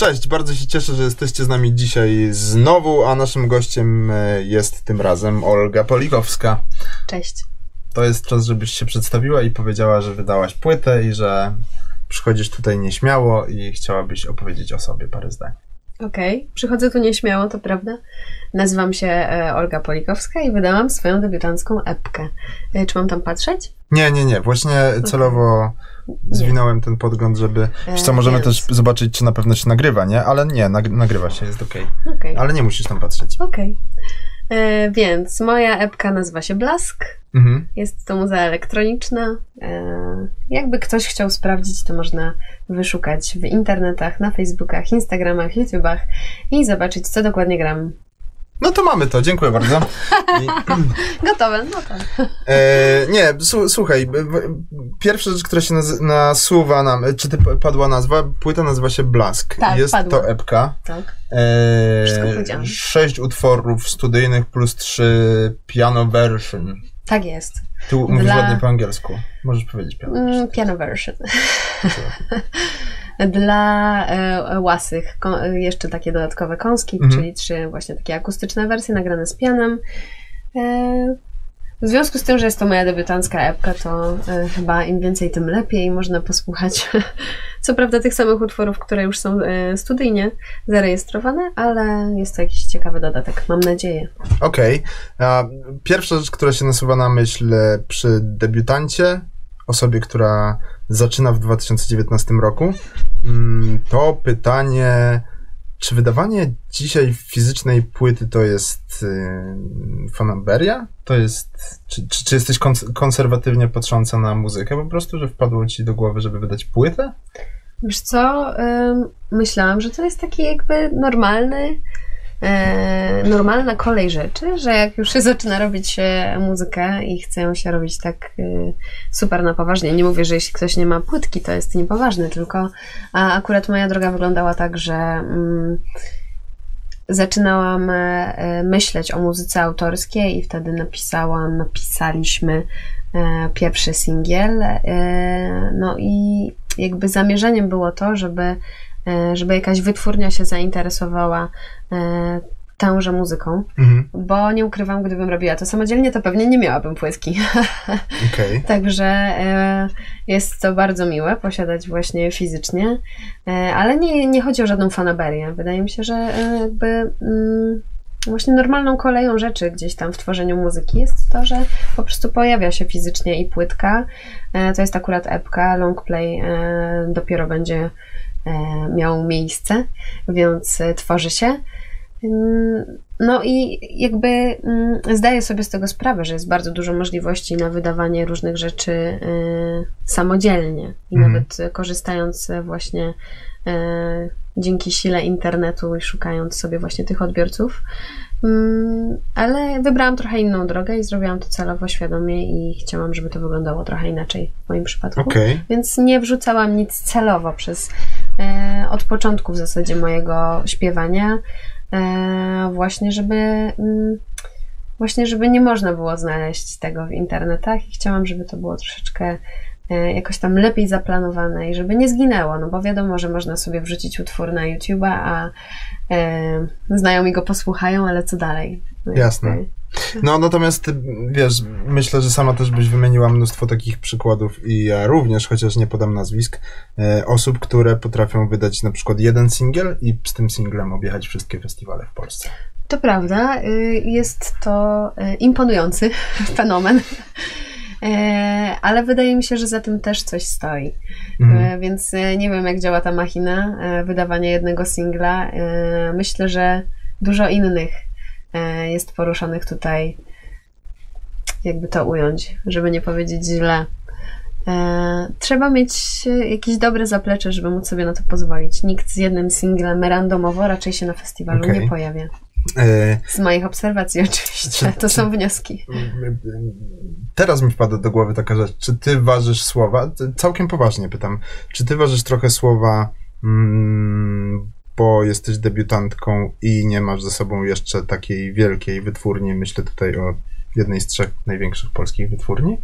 Cześć, bardzo się cieszę, że jesteście z nami dzisiaj znowu, a naszym gościem e, jest tym razem Olga Polikowska. Cześć. To jest czas, żebyś się przedstawiła i powiedziała, że wydałaś płytę i że przychodzisz tutaj nieśmiało i chciałabyś opowiedzieć o sobie parę zdań. Okej, okay. przychodzę tu nieśmiało, to prawda. Nazywam się e, Olga Polikowska i wydałam swoją debiutancką epkę. E, czy mam tam patrzeć? Nie, nie, nie. Właśnie celowo zwinąłem ten podgląd, żeby... Wiesz co, możemy też zobaczyć, czy na pewno się nagrywa, nie? Ale nie, nag nagrywa się, jest okej. Okay. okay. Ale nie musisz tam patrzeć. Okej. Okay. Więc moja epka nazywa się Blask. Mhm. Jest to muza elektroniczna. E, jakby ktoś chciał sprawdzić, to można wyszukać w internetach, na Facebookach, Instagramach, YouTubach i zobaczyć, co dokładnie gram. No to mamy to, dziękuję bardzo. I... Gotowe, no to. E, nie, słuchaj, pierwsza rzecz, która się naz nasuwa nam, czy ty padła nazwa, płyta nazywa się Blask. Tak, Jest padła. to epka. Tak. E, sześć utworów studyjnych plus trzy piano version. Tak jest. Tu Dla... mówisz ładnie po angielsku. Możesz powiedzieć piano version. Mm, piano version. Dla e, łasych jeszcze takie dodatkowe kąski, mhm. czyli trzy właśnie takie akustyczne wersje nagrane z pianem. E, w związku z tym, że jest to moja debiutancka epka, to e, chyba im więcej, tym lepiej. Można posłuchać, co prawda, tych samych utworów, które już są e, studyjnie zarejestrowane, ale jest to jakiś ciekawy dodatek, mam nadzieję. Okej. Okay. Pierwsza rzecz, która się nasuwa na myśl przy debiutancie, osobie, która zaczyna w 2019 roku, to pytanie, czy wydawanie dzisiaj fizycznej płyty to jest yy, fanaberia? To jest, czy, czy, czy jesteś konserwatywnie patrząca na muzykę po prostu, że wpadło ci do głowy, żeby wydać płytę? Wiesz co, myślałam, że to jest taki jakby normalny normalna kolej rzeczy, że jak już się zaczyna robić e, muzykę i chce się robić tak e, super na poważnie, nie mówię, że jeśli ktoś nie ma płytki, to jest niepoważny, tylko a akurat moja droga wyglądała tak, że mm, zaczynałam e, myśleć o muzyce autorskiej i wtedy napisałam, napisaliśmy e, pierwszy singiel. E, no i jakby zamierzeniem było to, żeby E, żeby jakaś wytwórnia się zainteresowała e, tęże muzyką, mhm. bo nie ukrywam, gdybym robiła to samodzielnie, to pewnie nie miałabym płytki. Okay. Także e, jest to bardzo miłe posiadać właśnie fizycznie, ale nie, nie chodzi o żadną fanaberię. Wydaje mi się, że jakby mm, właśnie normalną koleją rzeczy gdzieś tam w tworzeniu muzyki jest to, że po prostu pojawia się fizycznie i płytka. To jest akurat epka, longplay dopiero będzie E, miał miejsce, więc e, tworzy się. No i jakby mm, zdaję sobie z tego sprawę, że jest bardzo dużo możliwości na wydawanie różnych rzeczy e, samodzielnie i mhm. nawet korzystając właśnie dzięki sile internetu i szukając sobie właśnie tych odbiorców. Ale wybrałam trochę inną drogę i zrobiłam to celowo, świadomie i chciałam, żeby to wyglądało trochę inaczej w moim przypadku. Okay. Więc nie wrzucałam nic celowo przez e, od początku w zasadzie mojego śpiewania, e, właśnie żeby mm, właśnie żeby nie można było znaleźć tego w internetach i chciałam, żeby to było troszeczkę e, jakoś tam lepiej zaplanowane i żeby nie zginęło, no bo wiadomo, że można sobie wrzucić utwór na YouTube'a, a e, znajomi go posłuchają, ale co dalej? No Jasne. No natomiast wiesz, myślę, że sama też byś wymieniła mnóstwo takich przykładów i ja również, chociaż nie podam nazwisk, e, osób, które potrafią wydać na przykład jeden singiel i z tym singlem objechać wszystkie festiwale w Polsce. To prawda, y, jest to y, imponujący fenomen. E, ale wydaje mi się, że za tym też coś stoi. Mhm. E, więc e, nie wiem, jak działa ta machina wydawania jednego singla. Myślę, że dużo innych jest poruszonych tutaj, jakby to ująć, żeby nie powiedzieć źle. Trzeba mieć jakieś dobre zaplecze, żeby móc sobie na to pozwolić. Nikt z jednym singlem randomowo raczej się na festiwalu okay. nie pojawia. Z moich obserwacji oczywiście, to są wnioski. Teraz mi wpada do głowy taka rzecz, czy ty ważysz słowa, całkiem poważnie pytam, czy ty ważysz trochę słowa, mm, bo jesteś debiutantką i nie masz ze sobą jeszcze takiej wielkiej wytwórni, myślę tutaj o jednej z trzech największych polskich wytwórni?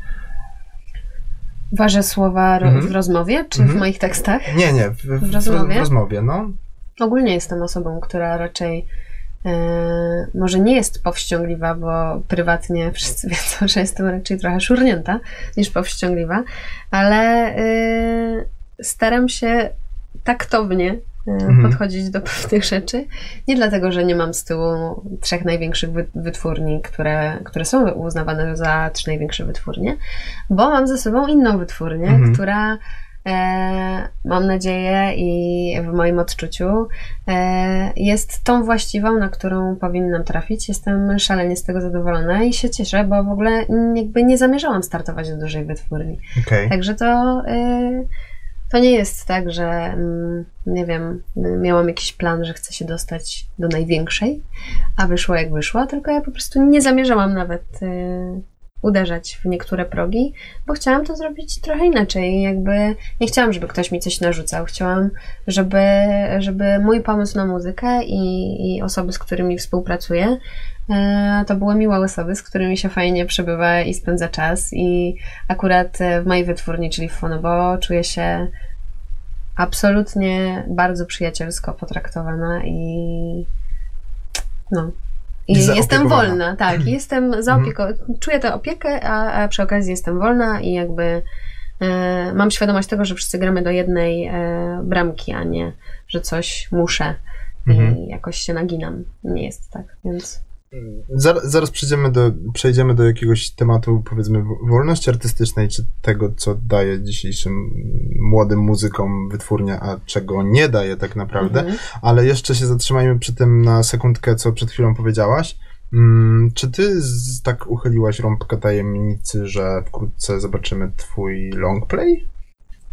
Ważę słowa mhm. w rozmowie, czy w mhm. moich tekstach? Nie, nie, w, w, w, rozmowie? w rozmowie, no. ogólnie jestem osobą, która raczej e, może nie jest powściągliwa, bo prywatnie wszyscy wiedzą, że jestem raczej trochę szurnięta niż powściągliwa, ale e, staram się taktownie Mhm. podchodzić do pewnych rzeczy. Nie dlatego, że nie mam z tyłu trzech największych wy- wytwórni, które, które są uznawane za trzy największe wytwórnie, bo mam ze sobą inną wytwórnię, Mhm. która e, mam nadzieję i w moim odczuciu e, jest tą właściwą, na którą powinnam trafić. Jestem szalenie z tego zadowolona i się cieszę, bo w ogóle jakby nie zamierzałam startować do dużej wytwórni. Okej. Także to, y, to nie jest tak, że mm, nie wiem, miałam jakiś plan, że chcę się dostać do największej, a wyszło jak wyszło, tylko ja po prostu nie zamierzałam nawet y, uderzać w niektóre progi, bo chciałam to zrobić trochę inaczej. Jakby nie chciałam, żeby ktoś mi coś narzucał. Chciałam, żeby, żeby mój pomysł na muzykę i, i osoby, z którymi współpracuję, to były miłe osoby, z którymi się fajnie przebywa i spędza czas. I akurat e, w mojej wytwórni, czyli w Fonobo, czuję się absolutnie bardzo przyjacielsko potraktowana i no. I I jestem zaopiekowana. wolna, tak. Jestem zaopieko... Czuję tę opiekę, a, a przy okazji jestem wolna i jakby e, mam świadomość tego, że wszyscy gramy do jednej e, bramki, a nie, że coś muszę Mhm. i jakoś się naginam. Nie jest tak, więc Zaraz, zaraz przejdziemy do, przejdziemy do jakiegoś tematu, powiedzmy, wo- wolności artystycznej, czy tego, co daje dzisiejszym młodym muzykom wytwórnia, a czego nie daje tak naprawdę. Mhm. Ale jeszcze się zatrzymajmy przy tym na sekundkę, co przed chwilą powiedziałaś. Mm, czy ty z, tak uchyliłaś rąbkę tajemnicy, że wkrótce zobaczymy twój longplay?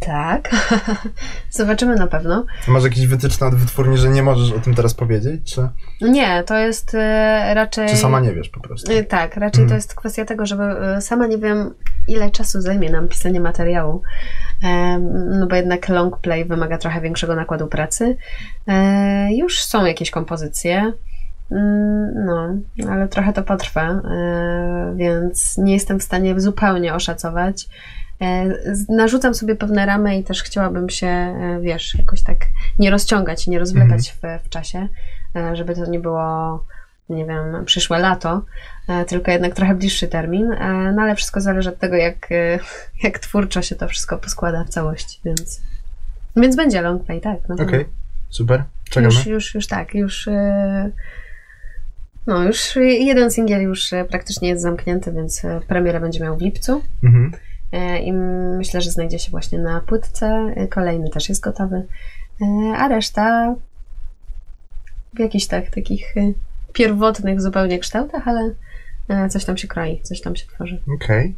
Tak. Zobaczymy na pewno. Masz jakieś wytyczne od wytwórni, że nie możesz o tym teraz powiedzieć? Czy, Nie, to jest e, raczej. czy sama nie wiesz po prostu? E, Tak, raczej Mhm. to jest kwestia tego, żeby e, sama nie wiem, ile czasu zajmie nam pisanie materiału. No bo jednak long play wymaga trochę większego nakładu pracy. Już są jakieś kompozycje. Mm, No, ale trochę to potrwa, e, więc nie jestem w stanie zupełnie oszacować. E, Narzucam sobie pewne ramy i też chciałabym się, e, wiesz, jakoś tak nie rozciągać, nie rozwlekać w, w czasie, żeby to nie było, nie wiem, przyszłe lato, tylko jednak trochę bliższy termin. No ale wszystko zależy od tego, jak, jak twórczo się to wszystko poskłada w całości, więc, więc będzie long play, tak. Okej, super. Czekamy. Już, już, już tak, już. No, już jeden singiel już e, praktycznie jest zamknięty, więc e, premiera będzie miał w lipcu. Mhm. E, I myślę, że znajdzie się właśnie na płytce. Kolejny też jest gotowy. A reszta w jakichś tak takich pierwotnych zupełnie kształtach, ale coś tam się kroi, coś tam się tworzy. Okej.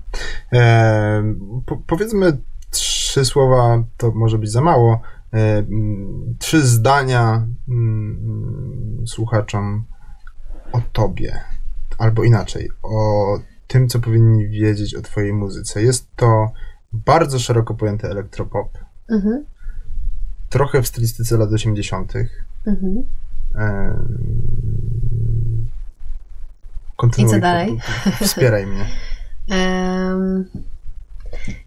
Em, Po, powiedzmy trzy słowa, to może być za mało. E, Trzy zdania mm, słuchaczom o tobie. Albo inaczej, o tym, co powinni wiedzieć o twojej muzyce. Jest to bardzo szeroko pojęty elektropop, Mhm, trochę w stylistyce lat 80. mhm. Kontynuuj. I co dalej? Wspieraj mnie.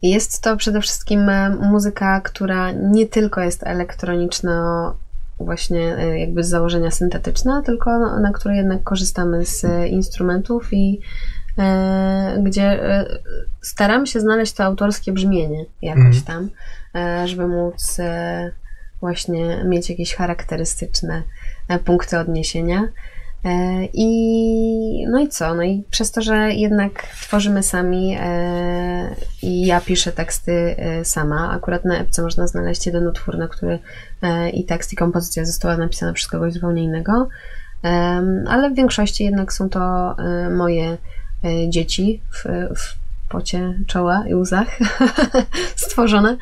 Jest to przede wszystkim muzyka, która nie tylko jest elektroniczna, właśnie e, jakby z założenia syntetyczna, tylko na której jednak korzystamy z e, instrumentów i e, gdzie staramy się znaleźć to autorskie brzmienie jakoś Mhm. tam, żeby móc właśnie mieć jakieś charakterystyczne punkty odniesienia. E, I no i co? No i przez to, że jednak tworzymy sami e, i ja piszę teksty e, sama, akurat na epce można znaleźć jeden utwór, na który e, i tekst, i kompozycja została napisana przez kogoś zupełnie innego, Em, ale w większości jednak są to e, moje e, dzieci w, w pocie czoła i łzach stworzone.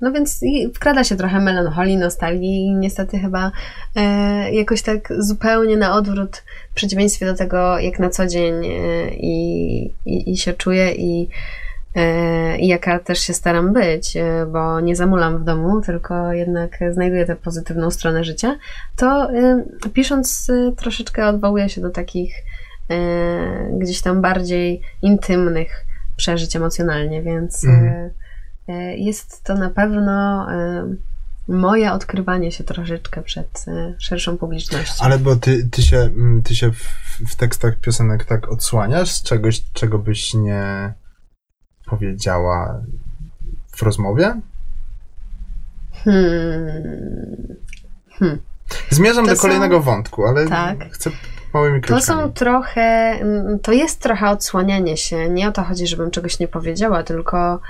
No więc wkrada się trochę melancholii, nostalgii i niestety chyba e, jakoś tak zupełnie na odwrót w przeciwieństwie do tego, jak na co dzień e, i, i, się czuję i, e, i jaka też się staram być, e, bo nie zamulam w domu, tylko jednak znajduję tę pozytywną stronę życia, to e, pisząc e, troszeczkę odwołuję się do takich gdzieś tam bardziej intymnych przeżyć emocjonalnie, więc Mhm. E, jest to na pewno e, moje odkrywanie się troszeczkę przed e, szerszą publicznością. Ale bo ty, ty się, mm, ty się w, w tekstach piosenek tak odsłaniasz z czegoś, czego byś nie powiedziała w rozmowie? Hmm. Hmm. Zmierzam To do są- kolejnego wątku, ale Tak. chcę małymi To kroczkami. są trochę, mm, to jest trochę odsłanianie się. Nie o to chodzi, żebym czegoś nie powiedziała, tylko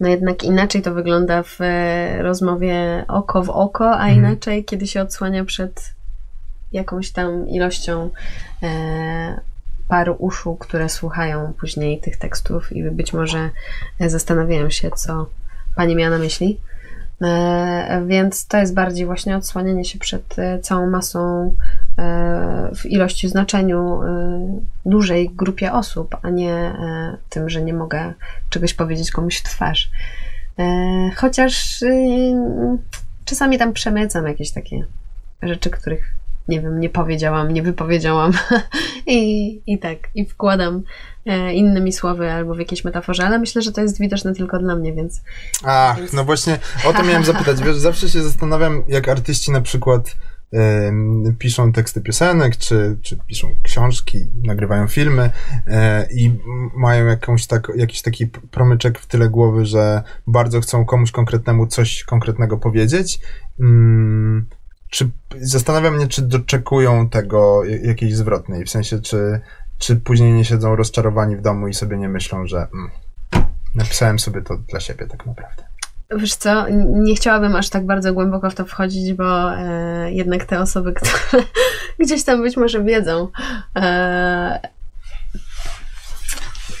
no jednak inaczej to wygląda w e, rozmowie oko w oko, a Mhm. inaczej kiedy się odsłania przed jakąś tam ilością e, paru uszu, które słuchają później tych tekstów i być może e, zastanawiają się, co pani miała na myśli. Więc to jest bardziej właśnie odsłanianie się przed całą masą w ilości, znaczeniu e, dużej grupie osób, a nie e, tym, że nie mogę czegoś powiedzieć komuś w twarz. E, Chociaż e, czasami tam przemycam jakieś takie rzeczy, których nie wiem, nie powiedziałam, nie wypowiedziałam i, i tak, i wkładam e, innymi słowy albo w jakiejś metaforze, ale myślę, że to jest widoczne tylko dla mnie, więc Ach, Więc- no właśnie o to miałem zapytać. Wiesz, zawsze się zastanawiam, jak artyści na przykład piszą teksty piosenek, czy, czy piszą książki, nagrywają filmy e, i mają jakąś tak, jakiś taki promyczek w tyle głowy, że bardzo chcą komuś konkretnemu coś konkretnego powiedzieć. Mm, czy zastanawiam mnie, czy doczekują tego jakiejś zwrotnej, w sensie, czy, czy później nie siedzą rozczarowani w domu i sobie nie myślą, że mm, napisałem sobie to dla siebie tak naprawdę. Wiesz co, nie chciałabym aż tak bardzo głęboko w to wchodzić, bo e, jednak te osoby, które gdzieś tam być może wiedzą, e,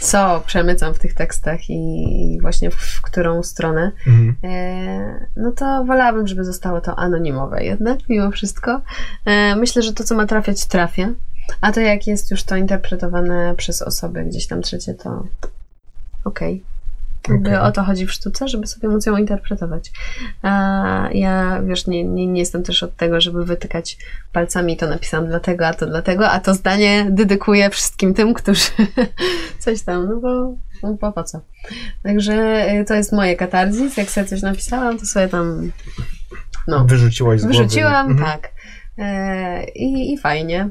co przemycam w tych tekstach i, właśnie w, w którą stronę, Mhm. e, no to wolałabym, żeby zostało to anonimowe jednak, mimo wszystko. E, myślę, że to, co ma trafiać, trafia. A to, jak jest już to interpretowane przez osoby gdzieś tam trzecie, to okej. Jakby Okej. o to chodzi w sztuce, żeby sobie móc ją interpretować. A ja, wiesz, nie, nie, nie jestem też od tego, żeby wytykać palcami to napisałam dlatego, a to dlatego, a to zdanie dedykuję wszystkim tym, którzy coś tam, no bo, no bo po co. Także y, to jest moje katarzis. Jak sobie coś napisałam, to sobie tam no, Wyrzuciłaś z głowy. wyrzuciłam, Mhm. tak. E, i, I fajnie.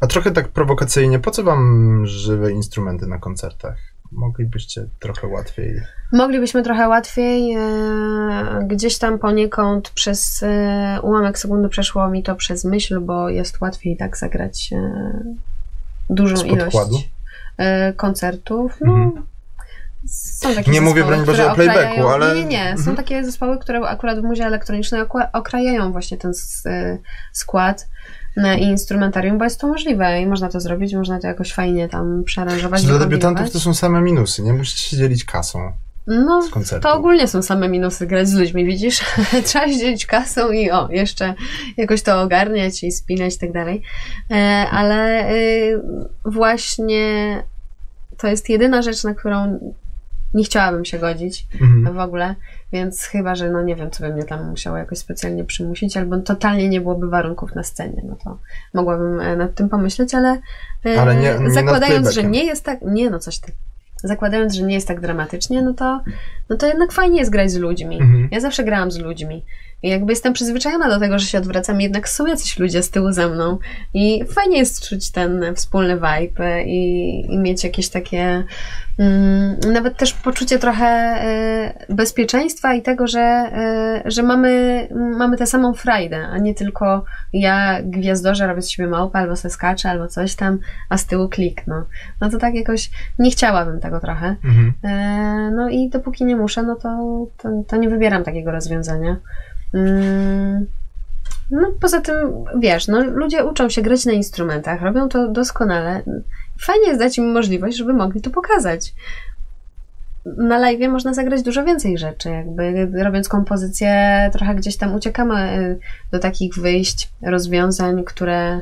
A trochę tak prowokacyjnie, po co wam żywe instrumenty na koncertach? Moglibyście trochę łatwiej. Moglibyśmy trochę łatwiej, e, gdzieś tam poniekąd przez e, ułamek sekundy przeszło mi to przez myśl, bo jest łatwiej tak zagrać e, dużą Z ilość koncertów. No, Mhm. Są takie Nie mówię, broń Boże, o playbacku, ale- Nie, nie, nie. Są Mhm. takie zespoły, które akurat w muzie elektronicznej okrajają właśnie ten skład i instrumentarium, bo jest to możliwe i można to zrobić, można to jakoś fajnie tam przearanżować. Dla debiutantów to są same minusy, nie musicie się dzielić kasą No, to ogólnie są same minusy grać z ludźmi, widzisz? Trzeba się dzielić kasą i o, jeszcze jakoś to ogarniać i spinać i tak dalej. E, ale y, właśnie to jest jedyna rzecz, na którą nie chciałabym się godzić Mhm. w ogóle, więc chyba, że no nie wiem, co by mnie tam musiało jakoś specjalnie przymusić, albo totalnie nie byłoby warunków na scenie, no to mogłabym e, nad tym pomyśleć, ale, e, Ale nie- nie zakładając, że nie jest tak, nie no coś ty, zakładając, że nie jest tak dramatycznie, no to, no to jednak fajnie jest grać z ludźmi. Mhm. Ja zawsze grałam z ludźmi. Jakby jestem przyzwyczajona do tego, że się odwracam, jednak są jacyś ludzie z tyłu ze mną. I fajnie jest czuć ten wspólny vibe i, i mieć jakieś takie mm, nawet też poczucie trochę e, bezpieczeństwa i tego, że, e, że mamy, mamy tę samą frajdę, a nie tylko ja gwiazdorze robię z siebie małpę, albo se skaczę, albo coś tam, a z tyłu klik, no. No to tak jakoś nie chciałabym tego trochę. Mhm. E, No i dopóki nie muszę, no to, to, to nie wybieram takiego rozwiązania. Mm, No poza tym, wiesz, no ludzie uczą się grać na instrumentach, robią to doskonale. Fajnie jest dać im możliwość, żeby mogli to pokazać. Na live można zagrać dużo więcej rzeczy, jakby robiąc kompozycję, trochę gdzieś tam uciekamy y, do takich wyjść, rozwiązań, które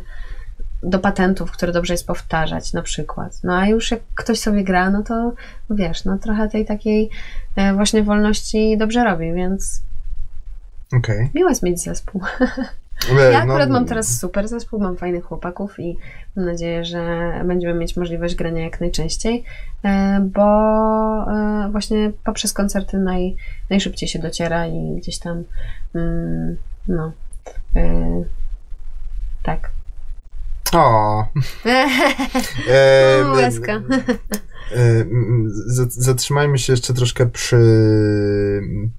do patentów, które dobrze jest powtarzać, na przykład. No a już jak ktoś sobie gra, no to wiesz, no trochę tej takiej e, właśnie wolności dobrze robi, więc Okej. miło jest mieć zespół. Ej, Ja no, akurat mam teraz super zespół, mam fajnych chłopaków i mam nadzieję, że będziemy mieć możliwość grania jak najczęściej, e, bo e, właśnie poprzez koncerty naj, najszybciej się dociera i gdzieś tam mm, no e, tak. O. E, O, łezka. e, Zatrzymajmy się jeszcze troszkę przy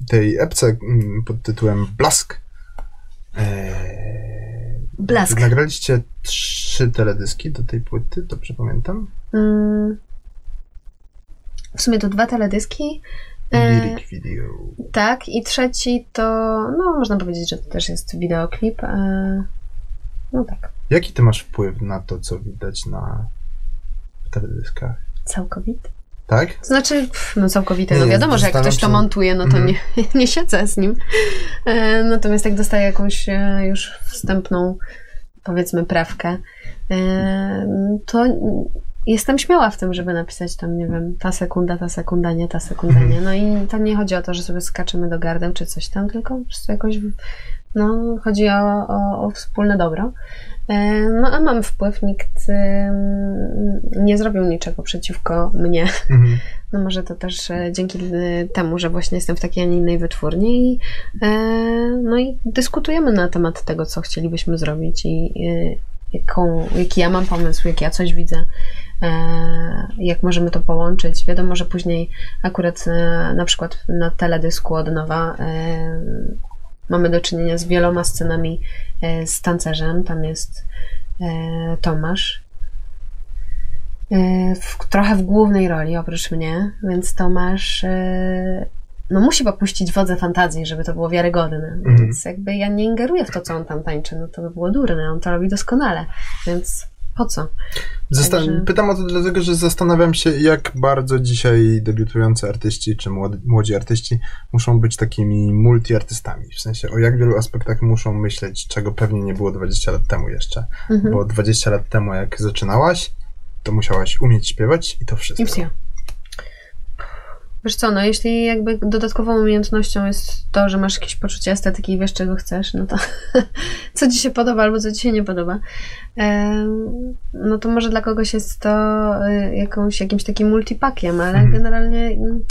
tej epce pod tytułem Blask. E, Blask. Nagraliście trzy teledyski do tej płyty, dobrze pamiętam? Mm, w sumie to dwa teledyski. E, Lyric video. Tak, i trzeci to, no można powiedzieć, że to też jest wideoklip. E, no tak, Jaki ty masz wpływ na to, co widać na teledyskach? całkowity. Tak? To znaczy, pff, no całkowite, Nie, no nie, wiadomo, że jak ktoś to się- montuje, no to Mhm. nie, nie siedzę z nim. E, natomiast jak dostaję jakąś e, już wstępną, powiedzmy, prawkę, e, to jestem śmiała w tym, żeby napisać tam, nie wiem, ta sekunda, ta sekunda, nie, ta sekunda, Mhm. nie. No i tam nie chodzi o to, że sobie skaczemy do gardeł czy coś tam, tylko po prostu jakoś, no, chodzi o, o, o wspólne dobro. E, No a mam wpływ, nikt nie zrobił niczego przeciwko mnie. Mhm. No może to też e, dzięki e, temu, że właśnie jestem w takiej, a nie innej wytwórni i, e, no i dyskutujemy na temat tego, co chcielibyśmy zrobić i jaką, jaki ja mam pomysł, jak ja coś widzę, jak możemy to połączyć. Wiadomo, że później akurat na przykład na teledysku od nowa mamy do czynienia z wieloma scenami e, z tancerzem. Tam jest e, Tomasz, e, w, trochę w głównej roli oprócz mnie, więc Tomasz no musi popuścić wodze fantazji, żeby to było wiarygodne. Mhm. Więc jakby ja nie ingeruję w to, co on tam tańczy, no to by było durne, on to robi doskonale, więc po co? Zastan- Także- Pytam o to dlatego, że zastanawiam się, jak bardzo dzisiaj debiutujący artyści czy młodzi, młodzi artyści muszą być takimi multiartystami. W sensie, o jak wielu aspektach muszą myśleć, czego pewnie nie było 20 lat temu jeszcze. Mhm. Bo 20 lat temu, jak zaczynałaś, to musiałaś umieć śpiewać i to wszystko. I. Wiesz co, no jeśli jakby dodatkową umiejętnością jest to, że masz jakieś poczucie estetyki i wiesz, czego chcesz, no to co ci się podoba albo co ci się nie podoba, no to może dla kogoś jest to y, jakąś, jakimś takim multipakiem, ale Mhm. generalnie mm,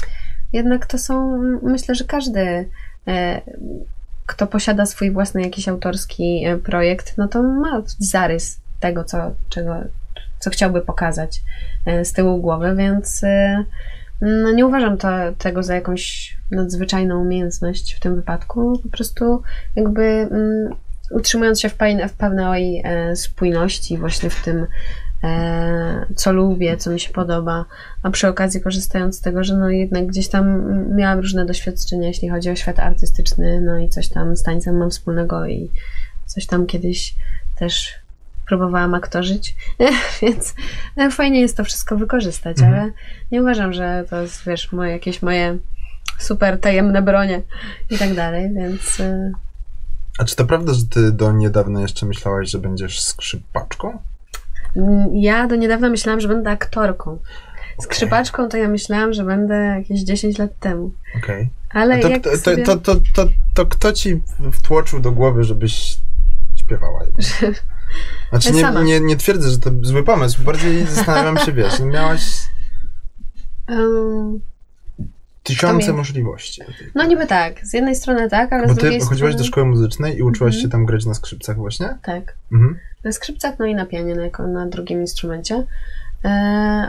jednak to są, myślę, że każdy e, kto posiada swój własny jakiś autorski e, projekt, no to ma zarys tego, co, czego, co chciałby pokazać e, z tyłu głowy, więc e, no nie uważam to, tego za jakąś nadzwyczajną umiejętność w tym wypadku. Po prostu jakby mm, utrzymując się w, pej- w pewnej e, spójności właśnie w tym, e, co lubię, co mi się podoba, a przy okazji korzystając z tego, że no jednak gdzieś tam miałam różne doświadczenia, jeśli chodzi o świat artystyczny, no i coś tam z tańcem mam wspólnego i coś tam kiedyś też próbowałam aktorzyć, więc e, fajnie jest to wszystko wykorzystać, Mhm. ale nie uważam, że to jest, wiesz, moje, jakieś moje super tajemne bronie i tak dalej, więc e, A czy to prawda, że ty do niedawna jeszcze myślałaś, że będziesz skrzypaczką? mm, ja do niedawna myślałam, że będę aktorką. Skrzypaczką to ja myślałam, że będę jakieś 10 lat temu. Okej. Ale A to, jak to, to, sobie... to, to, to, to kto ci wtłoczył do głowy, żebyś śpiewała? Znaczy nie, Sama. nie, nie twierdzę, że to zły pomysł, bardziej zastanawiam się, wiesz, no miałaś Em, tysiące mi- możliwości. no niby tak, z jednej strony tak, ale Bo z ty drugiej chodziłaś strony... do szkoły muzycznej i uczyłaś Mhm. się tam grać na skrzypcach właśnie? Tak. Mhm. na skrzypcach, no i na pianie, na, na drugim instrumencie. E,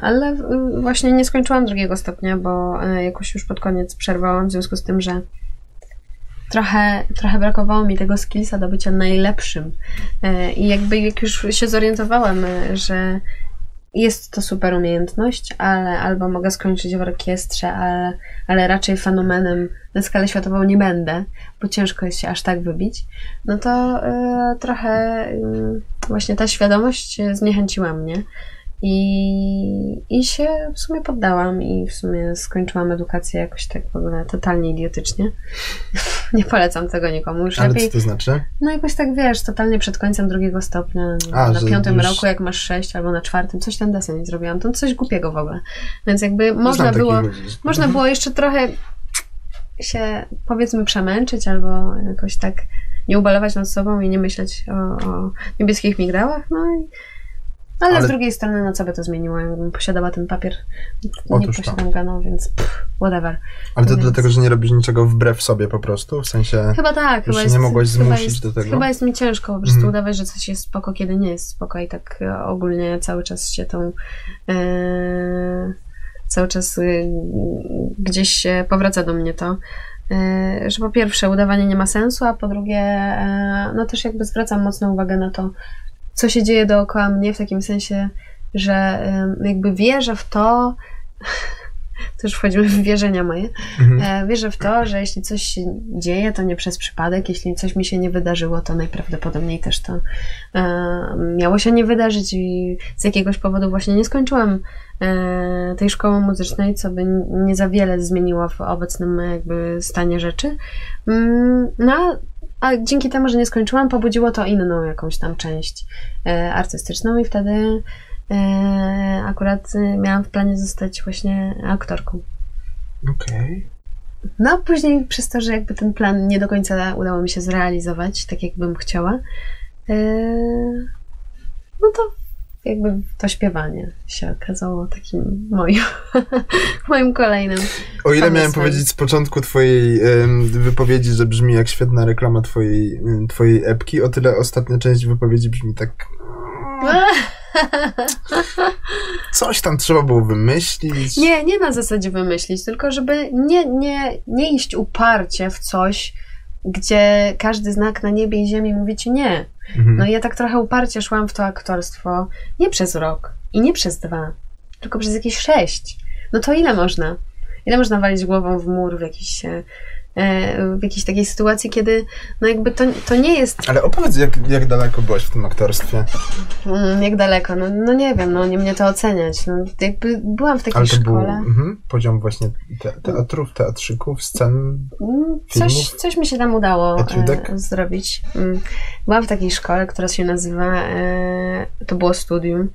ale właśnie nie skończyłam drugiego stopnia, bo e, jakoś już pod koniec przerwałam, w związku z tym, że trochę, trochę brakowało mi tego skillsa do bycia najlepszym. E, I jakby jak już się zorientowałam, e, że jest to super umiejętność, ale albo mogę skończyć w orkiestrze, ale, ale raczej fenomenem na skalę światową nie będę, bo ciężko jest się aż tak wybić, no to e, trochę y, właśnie ta świadomość zniechęciła mnie i, i się w sumie poddałam i w sumie skończyłam edukację jakoś tak w ogóle totalnie idiotycznie. nie polecam tego nikomu. Już Ale lepiej, co to znaczy? no jakoś tak wiesz, totalnie przed końcem drugiego stopnia, A, na piątym już- roku jak masz sześć albo na czwartym, coś ten desen nie zrobiłam, to coś głupiego w ogóle. Więc jakby można było, można było jeszcze trochę się powiedzmy przemęczyć albo jakoś tak nie ubalować nad sobą i nie myśleć o, o niebieskich migdałach, no i ale, Ale- z drugiej strony, no co by to zmieniło, jakbym posiadała ten papier, nie to. posiadam go, no więc pff, whatever. Ale to Więc- dlatego, że nie robisz niczego wbrew sobie po prostu? W sensie... Chyba tak, chyba się jest, nie mogłaś zmusić jest, do tego? Chyba jest mi ciężko po prostu Mhm. udawać, że coś jest spoko, kiedy nie jest spoko i tak e, ogólnie cały czas się tą e, cały czas y, gdzieś się powraca do mnie to, e, że po pierwsze udawanie nie ma sensu, a po drugie no też jakby zwracam mocną uwagę na to, co się dzieje dookoła mnie w takim sensie, że jakby wierzę w to, to już wchodzimy w wierzenia moje, Mhm. E, Wierzę w to, że jeśli coś się dzieje, to nie przez przypadek. Jeśli coś mi się nie wydarzyło, to najprawdopodobniej też to e, miało się nie wydarzyć i z jakiegoś powodu właśnie nie skończyłam e, tej szkoły muzycznej, co by nie za wiele zmieniło w obecnym jakby stanie rzeczy. Mm, No, a dzięki temu, że nie skończyłam, pobudziło to inną jakąś tam część e, artystyczną i wtedy e, akurat e, miałam w planie zostać właśnie aktorką. Okej. No, a później przez to, że jakby ten plan nie do końca udało mi się zrealizować, tak jak bym chciała, no to jakby to śpiewanie się okazało takim moim, moim kolejnym. O ile miałem Pomysłem. powiedzieć z początku twojej wypowiedzi, że brzmi jak świetna reklama twojej, twojej epki, o tyle ostatnia część wypowiedzi brzmi tak... Coś tam trzeba było wymyślić. Nie, nie na zasadzie wymyślić, tylko żeby nie, nie, nie iść uparcie w coś, gdzie każdy znak na niebie i ziemi mówi ci nie. Mhm. No i ja tak trochę uparcie szłam w to aktorstwo nie przez rok i nie przez dwa, tylko przez jakieś sześć. No to ile można? Ile można walić głową w mur w jakiejś, e, w jakiejś takiej sytuacji, kiedy no jakby to, to nie jest Ale opowiedz, jak, jak daleko byłaś w tym aktorstwie. mm, jak daleko, no, no nie wiem, no nie mnie to oceniać. No, jakby byłam w takiej Ale to był szkole. mhm, poziom właśnie te, teatrów, teatrzyków, scen. Mm, Coś, filmów? coś mi się tam udało Etiudek? e, zrobić. Mm, Byłam w takiej szkole, która się nazywa, e, to było studium e,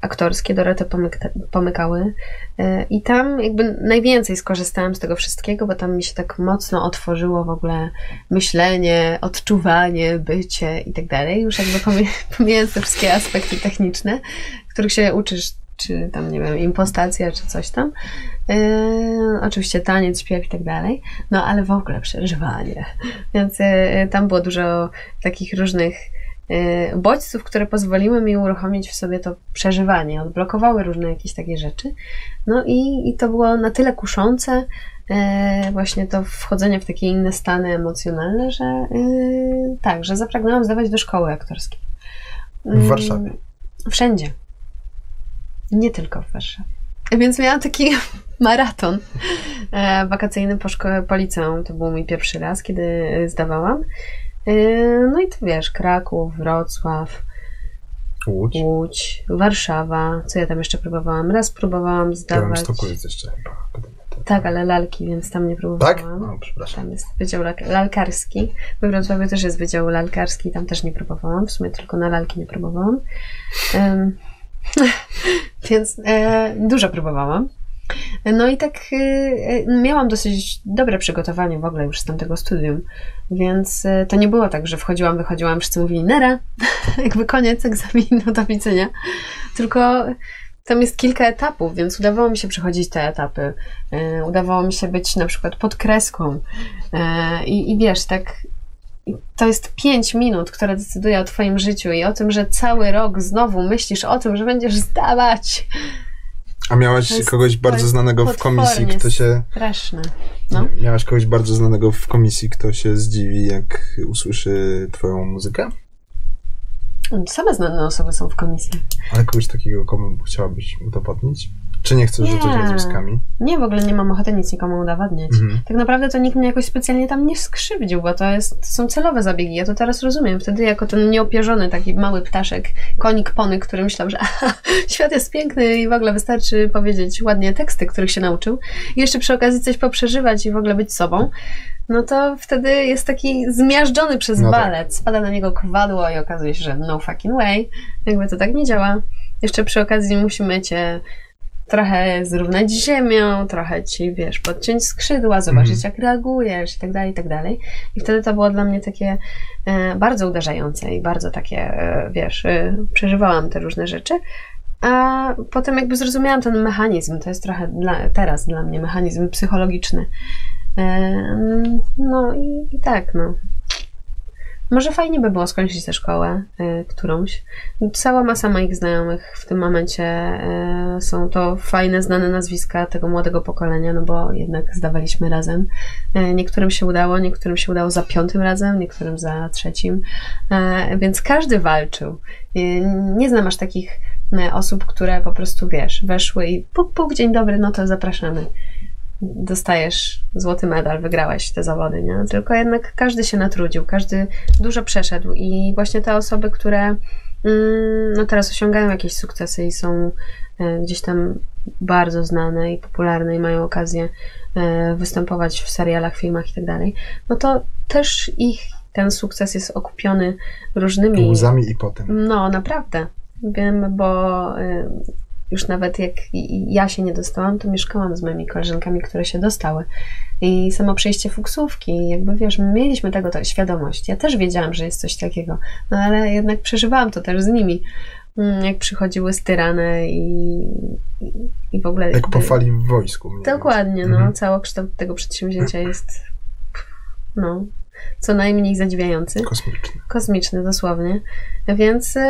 aktorskie, Dorotę Pomyk- Pomykały e, i tam jakby najwięcej skorzystałam z tego wszystkiego, bo tam mi się tak mocno otworzyło w ogóle myślenie, odczuwanie, bycie i tak dalej. Już jakby pomij- pomijając te wszystkie aspekty techniczne, których się uczysz, czy tam, nie wiem, impostacja, czy coś tam. Yy, oczywiście taniec, śpiew i tak dalej, no ale w ogóle przeżywanie. Więc yy, tam było dużo takich różnych bodźców, które pozwoliły mi uruchomić w sobie to przeżywanie, odblokowały różne jakieś takie rzeczy. No i, i to było na tyle kuszące, yy, właśnie to wchodzenie w takie inne stany emocjonalne, że yy, tak, że zapragnęłam zdawać do szkoły aktorskiej. W Warszawie. Wszędzie. Nie tylko w Warszawie. Więc miałam taki maraton e, wakacyjny po szkole, po liceum. To był mój pierwszy raz, kiedy zdawałam. E, no i to wiesz, Kraków, Wrocław, Łódź. Łódź, Warszawa. Co ja tam jeszcze próbowałam? Raz próbowałam W zdawać. Białymstoku jest jeszcze chyba. Tak, ale lalki, więc tam nie Tak? próbowałam. No, przepraszam. Tam jest wydział lalkarski. We Wrocławiu też jest wydział lalkarski, tam też nie próbowałam. W sumie tylko na lalki nie próbowałam. Em, więc e, dużo próbowałam. No i tak e, e, miałam dosyć dobre przygotowanie w ogóle już z tamtego studium, więc e, to nie było tak, że wchodziłam, wychodziłam, wszyscy mówili nera, jakby koniec egzaminu, do widzenia, tylko tam jest kilka etapów, więc udawało mi się przechodzić te etapy. Udawało mi się być na przykład pod kreską. I, i wiesz, tak. To jest pięć minut, które decyduje o Twoim życiu i o tym, że cały rok znowu myślisz o tym, że będziesz zdawać. A miałaś kogoś bardzo znanego w komisji, kto się... Straszne. No. Miałaś kogoś bardzo znanego w komisji, kto się zdziwi, jak usłyszy twoją muzykę? Same znane osoby są w komisji. Ale kogoś takiego, komu chciałabyś udowodnić? Czy nie chcesz Nie. rzucać nazwiskami? Nie, w ogóle nie mam ochoty nic nikomu udowadniać. Mhm. Tak naprawdę to nikt mnie jakoś specjalnie tam nie skrzywdził, bo to, jest, to są celowe zabiegi. Ja to teraz rozumiem. Wtedy jako ten nieopierzony taki mały ptaszek, konik pony, który myślał, że aha, świat jest piękny i w ogóle wystarczy powiedzieć ładnie teksty, których się nauczył i jeszcze przy okazji coś poprzeżywać i w ogóle być sobą, no to wtedy jest taki zmiażdżony przez No tak. balet. Spada na niego kwadło i okazuje się, że no fucking way. Jakby to tak nie działa. Jeszcze przy okazji musimy cię trochę zrównać z ziemią, trochę ci, wiesz, podciąć skrzydła, zobaczyć Mhm. jak reagujesz i tak dalej, i tak dalej. I wtedy to było dla mnie takie e, bardzo uderzające i bardzo takie, e, wiesz, e, przeżywałam te różne rzeczy. A potem jakby zrozumiałam ten mechanizm, to jest trochę dla, teraz dla mnie mechanizm psychologiczny. E, no i, i tak, no. Może fajnie by było skończyć tę szkołę y, którąś. Cała masa moich znajomych w tym momencie y, są to fajne, znane nazwiska tego młodego pokolenia, no bo jednak zdawaliśmy razem. Y, niektórym się udało, niektórym się udało za piątym razem, niektórym za trzecim, y, więc każdy walczył. Y, nie znam aż takich y, osób, które po prostu, wiesz, weszły i puk, puk, dzień dobry, no to zapraszamy dostajesz złoty medal, wygrałeś te zawody, nie? Tylko jednak każdy się natrudził, każdy dużo przeszedł i właśnie te osoby, które mm, no teraz osiągają jakieś sukcesy i są e, gdzieś tam bardzo znane i popularne i mają okazję e, występować w serialach, filmach i tak dalej, no to też ich ten sukces jest okupiony różnymi Łzami i potem. no, naprawdę. Wiem, bo y, już nawet jak ja się nie dostałam, to mieszkałam z moimi koleżankami, które się dostały. I samo przejście fuksówki, jakby wiesz, my mieliśmy tego to, świadomość. Ja też wiedziałam, że jest coś takiego, no ale jednak przeżywałam to też z nimi. Mm, Jak przychodziły styrane i, i, i w ogóle. Jak po fali w wojsku. Dokładnie, no. Mhm. Całokształt tego przedsięwzięcia jest no, co najmniej zadziwiający. Kosmiczny. kosmiczny dosłownie. Więc y,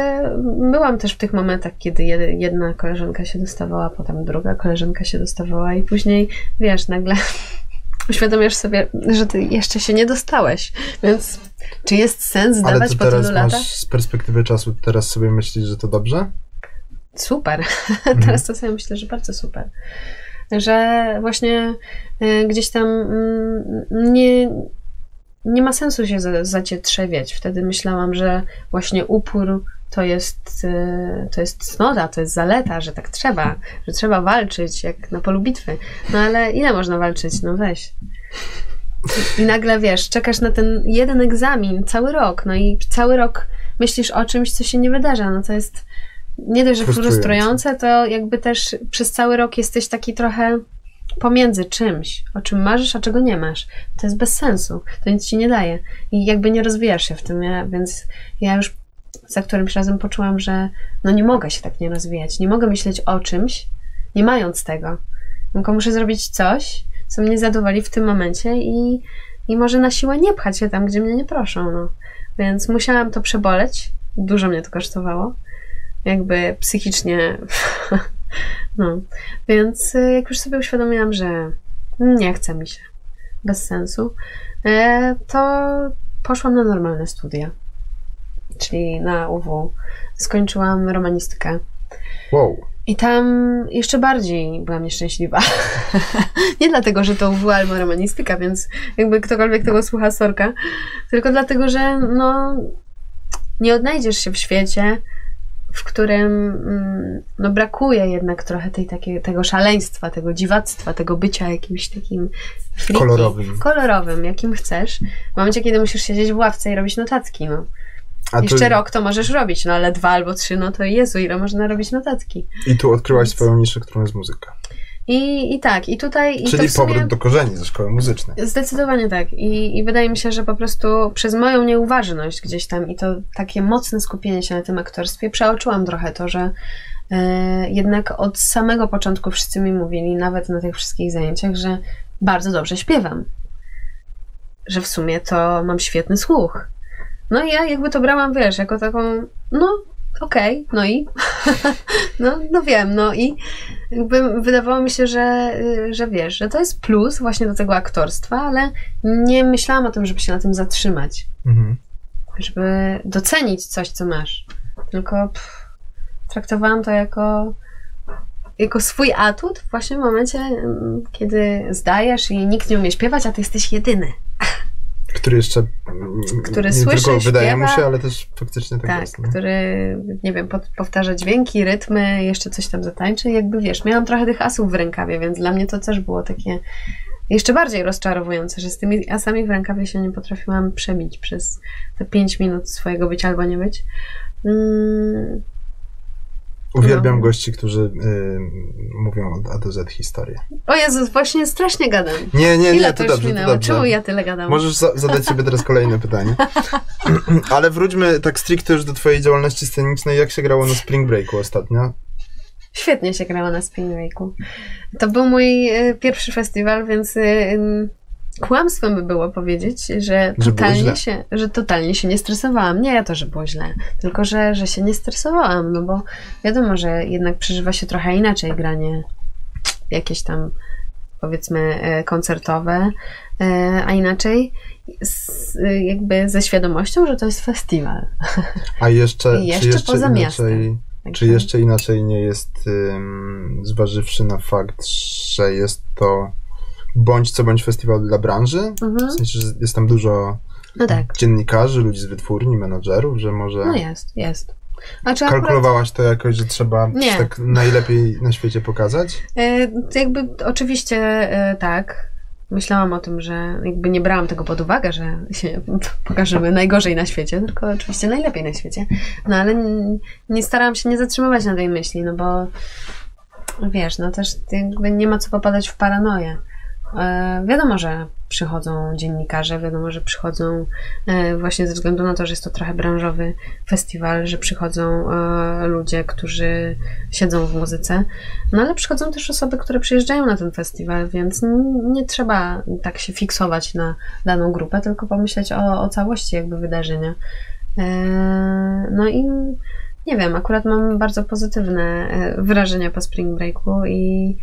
byłam też w tych momentach, kiedy jed- jedna koleżanka się dostawała, potem druga koleżanka się dostawała i później, wiesz, nagle uświadamiasz sobie, że ty jeszcze się nie dostałeś. Więc czy jest sens Ale zdawać ty po tylu latach? z perspektywy czasu teraz sobie myślisz, że to dobrze? Super. Mhm. Teraz to sobie myślę, że bardzo super. Że właśnie y, gdzieś tam mm, nie, nie ma sensu się za- zacietrzewiać. Wtedy myślałam, że właśnie upór to jest, y, to jest cnota, to jest zaleta, że tak trzeba, że trzeba walczyć jak na polu bitwy. No ale ile można walczyć? No weź. I nagle wiesz, czekasz na ten jeden egzamin cały rok, no i cały rok myślisz o czymś, co się nie wydarza. No to jest nie dość, że frustrujące, to jakby też przez cały rok jesteś taki trochę pomiędzy czymś, o czym marzysz, a czego nie masz. To jest bez sensu. To nic ci nie daje. I jakby nie rozwijasz się w tym, ja, więc ja już za którymś razem poczułam, że no nie mogę się tak nie rozwijać. Nie mogę myśleć o czymś, nie mając tego. Tylko muszę zrobić coś, co mnie zadowoli w tym momencie i, i może na siłę nie pchać się tam, gdzie mnie nie proszą. No. Więc musiałam to przeboleć. Dużo mnie to kosztowało. Jakby psychicznie. no. Więc y, jak już sobie uświadomiłam, że nie chce mi się, bez sensu, e, to poszłam na normalne studia. Czyli na UW. Skończyłam romanistykę. Wow. I tam jeszcze bardziej byłam nieszczęśliwa. nie dlatego, że to UW albo romanistyka, więc jakby ktokolwiek tego słucha sorka, tylko dlatego, że no, nie odnajdziesz się w świecie, w którym mm, no, brakuje jednak trochę tej, takiej, tego szaleństwa, tego dziwactwa, tego bycia jakimś takim freaky, Kolorowym. kolorowym, jakim chcesz. W momencie, kiedy musisz siedzieć w ławce i robić notatki, no. A Jeszcze rok to możesz robić, no ale dwa albo trzy, no to Jezu, ile można robić notatki. I tu odkryłaś Więc- swoją niszę, którą jest muzyka. I, i tak, i tutaj... I Czyli w sumie... powrót do korzeni ze szkoły muzycznej. Zdecydowanie tak. I, I wydaje mi się, że po prostu przez moją nieuważność gdzieś tam i to takie mocne skupienie się na tym aktorstwie przeoczyłam trochę to, że e, jednak od samego początku wszyscy mi mówili, nawet na tych wszystkich zajęciach, że bardzo dobrze śpiewam. Że w sumie to mam świetny słuch. No i ja jakby to brałam, wiesz, jako taką, no okej, no i no, no wiem, no i jakby wydawało mi się, że, że wiesz, że to jest plus właśnie do tego aktorstwa, ale nie myślałam o tym, żeby się na tym zatrzymać, Mhm. żeby docenić coś, co masz. Tylko pff, traktowałam to jako, jako swój atut właśnie w momencie, mm, kiedy zdajesz i nikt nie umie śpiewać, a ty jesteś jedyny. Który jeszcze Który nie słyszy, tylko wydaje mu śpiewa. się, ale też faktycznie tak, Tak, jest. No. który, nie wiem, pod, powtarza dźwięki, rytmy, jeszcze coś tam zatańczy. Jakby wiesz, miałam trochę tych asów w rękawie, więc dla mnie to też było takie jeszcze bardziej rozczarowujące, że z tymi asami w rękawie się nie potrafiłam przebić przez te pięć minut swojego być albo nie być. Mm, Uwielbiam No. gości, którzy y, mówią od A do Z historię. O Jezus, właśnie strasznie gadam. Nie, nie, Ile nie, to to dobrze, to minęło? dobrze. Czemu ja tyle gadam? Możesz za- zadać sobie teraz kolejne pytanie. Ale wróćmy tak stricte już do twojej działalności scenicznej. Jak się grało na Spring Breaku ostatnio? Świetnie się grało na Spring Breaku. To był mój e, pierwszy festiwal, więc em, kłamstwem by było powiedzieć, że Że totalnie, źle. się, że totalnie się nie stresowałam. Nie to, że było źle, tylko że, że się nie stresowałam, no bo wiadomo, że jednak przeżywa się trochę inaczej granie jakieś tam powiedzmy e, koncertowe, e, a inaczej z, jakby ze świadomością, że to jest festiwal. A jeszcze, jeszcze jeszcze poza inaczej, miastem. czy jeszcze inaczej nie jest, zważywszy na fakt, że jest to bądź co bądź festiwal dla branży? Mhm. W sensie, że jest tam dużo No tak, dziennikarzy, ludzi z wytwórni, menadżerów, że może no jest, jest. Znaczy akurat kalkulowałaś to jakoś, że trzeba Nie. tak najlepiej na świecie pokazać? E, jakby oczywiście e, tak. Myślałam o tym, że jakby nie brałam tego pod uwagę, że się pokażemy najgorzej na świecie, tylko oczywiście najlepiej na świecie. No ale n- nie starałam się nie zatrzymywać na tej myśli, no bo wiesz, no też jakby nie ma co popadać w paranoję. E, wiadomo, że przychodzą dziennikarze, wiadomo, że przychodzą e, właśnie ze względu na to, że jest to trochę branżowy festiwal, że przychodzą e, ludzie, którzy siedzą w muzyce, no ale przychodzą też osoby, które przyjeżdżają na ten festiwal, więc nie trzeba tak się fiksować na daną grupę, tylko pomyśleć o, o całości jakby wydarzenia. No i nie wiem, akurat mam bardzo pozytywne wrażenia po Spring Breaku i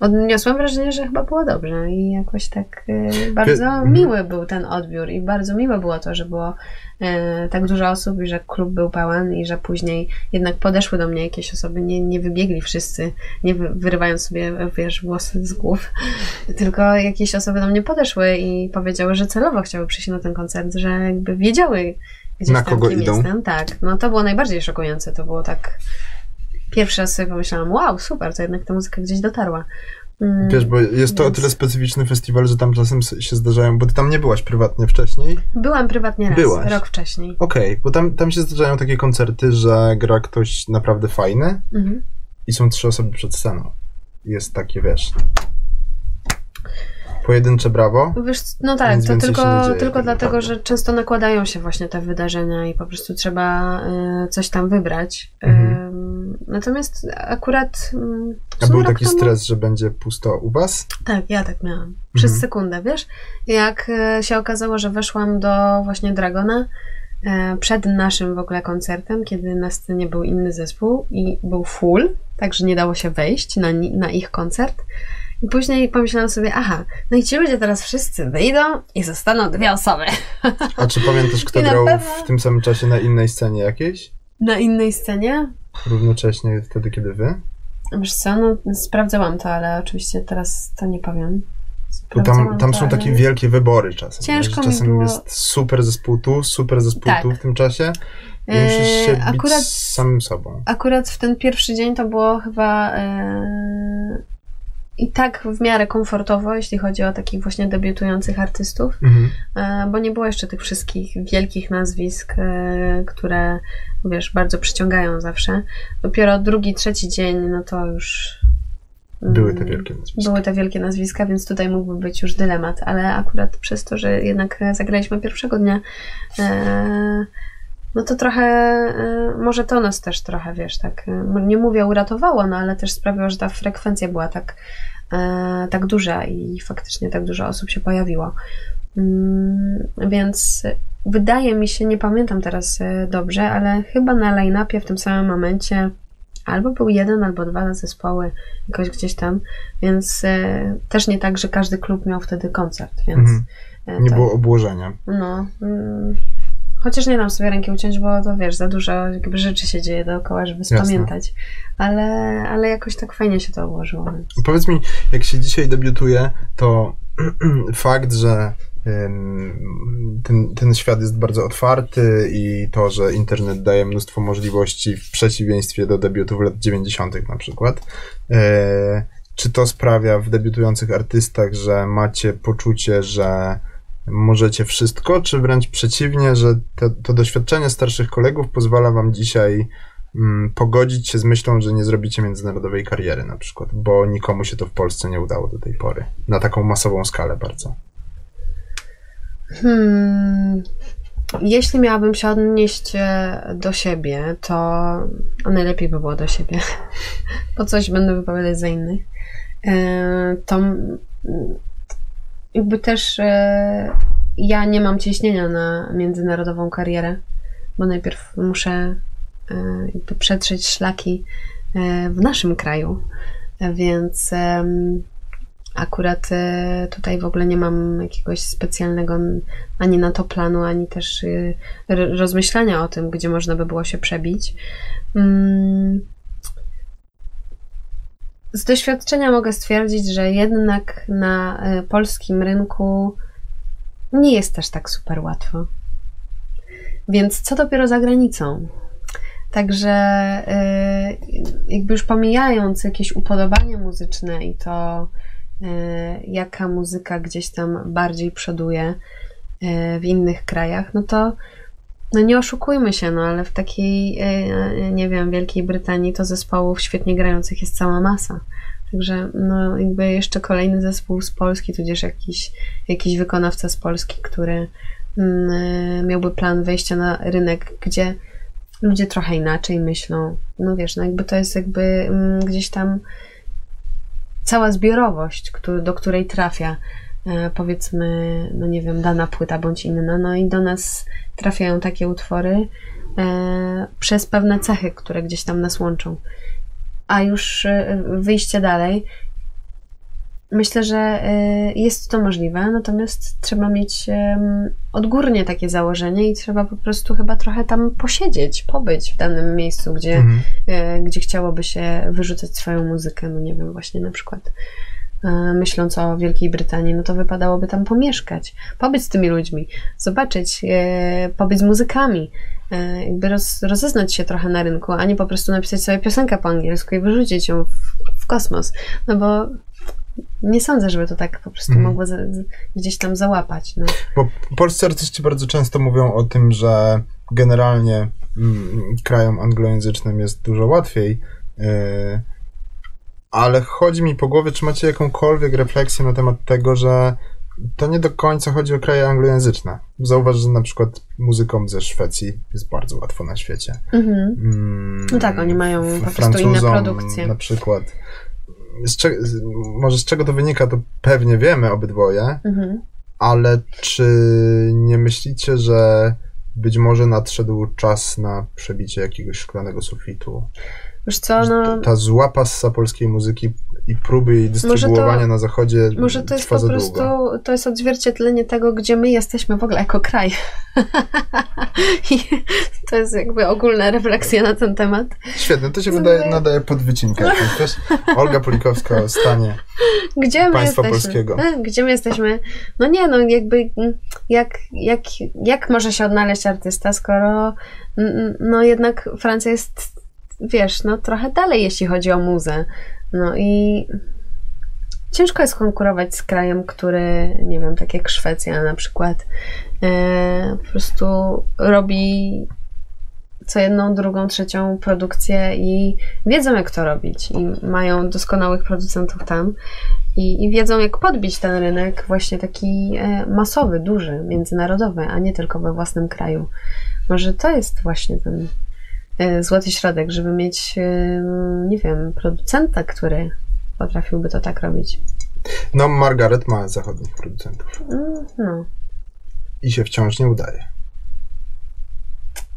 odniosłam wrażenie, że chyba było dobrze i jakoś tak e, bardzo miły był ten odbiór i bardzo miłe było to, że było e, tak dużo osób i że klub był pełen i że później jednak podeszły do mnie jakieś osoby, nie, nie wybiegli wszyscy, nie wy, wyrywając sobie, wiesz, włosy z głów, tylko jakieś osoby do mnie podeszły i powiedziały, że celowo chciały przyjść na ten koncert, że jakby wiedziały gdzieś Na tam, kogo kim idą. jestem. Tak, no to było najbardziej szokujące, to było tak pierwszy raz sobie pomyślałam, wow, super, to jednak ta muzyka gdzieś dotarła. Mm, Wiesz, bo jest to o tyle specyficzny festiwal, że tam czasem się zdarzają, bo ty tam nie byłaś prywatnie wcześniej. Byłam prywatnie raz, Byłaś. rok wcześniej. Okej, bo tam, tam się zdarzają takie koncerty, że gra ktoś naprawdę fajny Mhm. i są trzy osoby przed sceną. Jest takie, wiesz... Pojedyncze brawo. Wiesz, no tak, to tylko, dzieje tylko tak dlatego, naprawdę. że często nakładają się właśnie te wydarzenia i po prostu trzeba y, coś tam wybrać. Mhm. Natomiast akurat. w A był taki temu- stres, że będzie pusto u was? Tak, ja tak miałam. Przez Mhm. sekundę, wiesz? Jak e, się okazało, że weszłam do właśnie Dragona e, przed naszym w ogóle koncertem, kiedy na scenie był inny zespół i był full, także nie dało się wejść na, na ich koncert. I później pomyślałam sobie, aha, no i ci ludzie teraz wszyscy wyjdą i zostaną dwie osoby A czy pamiętasz, kto grał pewno- w tym samym czasie na innej scenie jakiejś? na innej scenie. Równocześnie wtedy, kiedy wy? Wiesz co, no sprawdzałam to, ale oczywiście teraz to nie powiem. Tam, tam to, są ale- takie wielkie wybory czasem. Ciężko Czasem było- jest super zespół tu, super zespół Tak. tu w tym czasie i E, musisz się bić akurat- z samym sobą. Akurat w ten pierwszy dzień to było chyba e, i tak w miarę komfortowo, jeśli chodzi o takich właśnie debiutujących artystów, Mhm. e, bo nie było jeszcze tych wszystkich wielkich nazwisk, e, które wiesz, bardzo przyciągają zawsze. Dopiero drugi, trzeci dzień, no to już. mm, Były te wielkie nazwiska. Były te wielkie nazwiska, więc tutaj mógłby być już dylemat, ale akurat przez to, że jednak zagraliśmy pierwszego dnia, e, no to trochę, e, może to nas też trochę, wiesz, tak, e, nie mówię uratowało, no ale też sprawiło, że ta frekwencja była tak, e, tak duża i faktycznie tak dużo osób się pojawiło. Mm, Więc wydaje mi się, nie pamiętam teraz dobrze, ale chyba na line-upie w tym samym momencie albo był jeden, albo dwa zespoły jakoś gdzieś tam, więc też nie tak, że każdy klub miał wtedy koncert, więc Mhm. Nie to- było obłożenia. no. Chociaż nie dam sobie ręki uciąć, bo to wiesz, za dużo jakby rzeczy się dzieje dookoła, żeby spamiętać. Ale, ale jakoś tak fajnie się to ułożyło. Więc. Powiedz mi, jak się dzisiaj debiutuje, to fakt, że ten, ten świat jest bardzo otwarty i to, że internet daje mnóstwo możliwości w przeciwieństwie do debiutów lat 90. na przykład. e, Czy to sprawia w debiutujących artystach, że macie poczucie, że możecie wszystko, czy wręcz przeciwnie, że te, to doświadczenie starszych kolegów pozwala wam dzisiaj mm, pogodzić się z myślą, że nie zrobicie międzynarodowej kariery na przykład, bo nikomu się to w Polsce nie udało do tej pory. Na taką masową skalę bardzo. Hmm. Jeśli miałabym się odnieść e, do siebie, to najlepiej by było do siebie, bo coś będę wypowiadać za innych. E, to jakby też e, ja nie mam ciśnienia na międzynarodową karierę, bo najpierw muszę jakby przetrzeć szlaki w naszym kraju, więc Akurat e, tutaj w ogóle nie mam jakiegoś specjalnego ani na to planu, ani też e, rozmyślania o tym, gdzie można by było się przebić. Z doświadczenia mogę stwierdzić, że jednak na e, polskim rynku nie jest też tak super łatwo. Więc co dopiero za granicą? Także jakby już pomijając jakieś upodobania muzyczne i to, E, jaka muzyka gdzieś tam bardziej przoduje e, w innych krajach, no to no nie oszukujmy się, no ale w takiej, e, nie wiem, Wielkiej Brytanii to zespołów świetnie grających jest cała masa. Także no jakby jeszcze kolejny zespół z Polski, tudzież jakiś, jakiś wykonawca z Polski, który mm, miałby plan wejścia na rynek, gdzie ludzie trochę inaczej myślą. No wiesz, no jakby to jest jakby mm, gdzieś tam cała zbiorowość, do której trafia e, powiedzmy, no nie wiem, dana płyta bądź inna, no i do nas trafiają takie utwory e, przez pewne cechy, które gdzieś tam nas łączą. A już e, wyjście dalej, Myślę, że jest to możliwe, natomiast trzeba mieć odgórnie takie założenie i trzeba po prostu chyba trochę tam posiedzieć, pobyć w danym miejscu, gdzie, mhm. Gdzie chciałoby się wyrzucać swoją muzykę. No nie wiem, właśnie na przykład myśląc o Wielkiej Brytanii, no to wypadałoby tam pomieszkać, pobyć z tymi ludźmi, zobaczyć, pobyć z muzykami, jakby roz, rozeznać się trochę na rynku, a nie po prostu napisać sobie piosenkę po angielsku i wyrzucić ją w, w kosmos. No bo nie sądzę, żeby to tak po prostu mm. mogło za, gdzieś tam załapać. No. Bo polscy artyści bardzo często mówią o tym, że generalnie mm, krajom anglojęzycznym jest dużo łatwiej, yy, ale chodzi mi po głowie, czy macie jakąkolwiek refleksję na temat tego, że to nie do końca chodzi o kraje anglojęzyczne. Zauważ, że na przykład muzykom ze Szwecji jest bardzo łatwo na świecie. Mhm. Mm, no tak, oni mają po prostu inne produkcje. Na przykład z cze- może z czego to wynika, to pewnie wiemy obydwoje, mhm. ale czy nie myślicie, że być może nadszedł czas na przebicie jakiegoś szklanego sufitu? Wiesz co, no... Ta, zła passa polskiej muzyki i próby jej dystrybuowania to, na zachodzie Może to jest po prostu, długo. to jest odzwierciedlenie tego, gdzie my jesteśmy w ogóle jako kraj. To jest jakby ogólna refleksja na ten temat. Świetnie, to się wydaje, nadaje pod wycinkę. Olga Polikowska o stanie gdzie państwa jesteśmy? polskiego. E, gdzie my jesteśmy? No nie, no jakby jak, jak, jak może się odnaleźć artysta, skoro no jednak Francja jest wiesz, no trochę dalej, jeśli chodzi o muzę. No i ciężko jest konkurować z krajem, który, nie wiem, tak jak Szwecja na przykład, e, po prostu robi co jedną, drugą, trzecią produkcję i wiedzą, jak to robić. I mają doskonałych producentów tam i, i wiedzą, jak podbić ten rynek właśnie taki e, masowy, duży, międzynarodowy, a nie tylko we własnym kraju. Może to jest właśnie ten złoty środek, żeby mieć, e, nie wiem, producenta, który potrafiłby to tak robić. No, Margaret ma zachodnich producentów. No. I się wciąż nie udaje.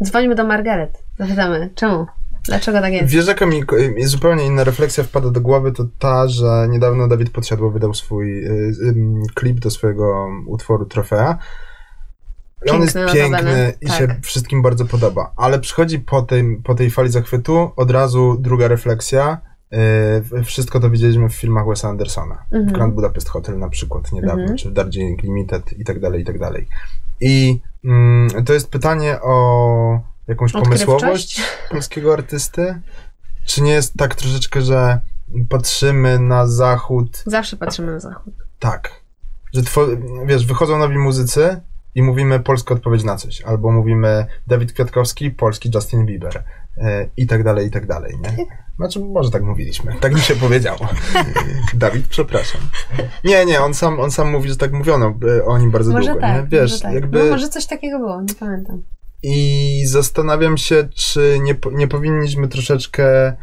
Dzwońmy do Margaret. Zapytamy, czemu? Dlaczego tak jest? Wiesz, jaka mi zupełnie inna refleksja wpada do głowy, to ta, że niedawno Dawid Podsiadło wydał swój y, y, klip do swojego utworu Trofea Piękny, on jest piękny i tak. się wszystkim bardzo podoba. Ale przychodzi po tej, po tej fali zachwytu od razu druga refleksja. Yy, wszystko to widzieliśmy w filmach Wesa Andersona. W mhm. Grand Budapest Hotel na przykład niedawno, mm czy w Darjeeling Limited i tak dalej, i tak dalej. I mm, to jest pytanie o jakąś pomysłowość polskiego artysty? Czy nie jest tak troszeczkę, że patrzymy na zachód? Zawsze patrzymy na zachód. Tak. Że wiesz, wychodzą nowi muzycy i mówimy polska odpowiedź na coś, albo mówimy Dawid Kwiatkowski, polski Justin Bieber, e, i tak dalej, i tak dalej, nie? Znaczy, może tak mówiliśmy. Tak mi się powiedziało. Dawid, przepraszam. Nie, nie, on sam, on sam mówi, że tak mówiono e, o nim bardzo Może długo, tak, nie? Wiesz, może tak. jakby... No może coś takiego było, nie pamiętam. I zastanawiam się, czy nie, nie powinniśmy troszeczkę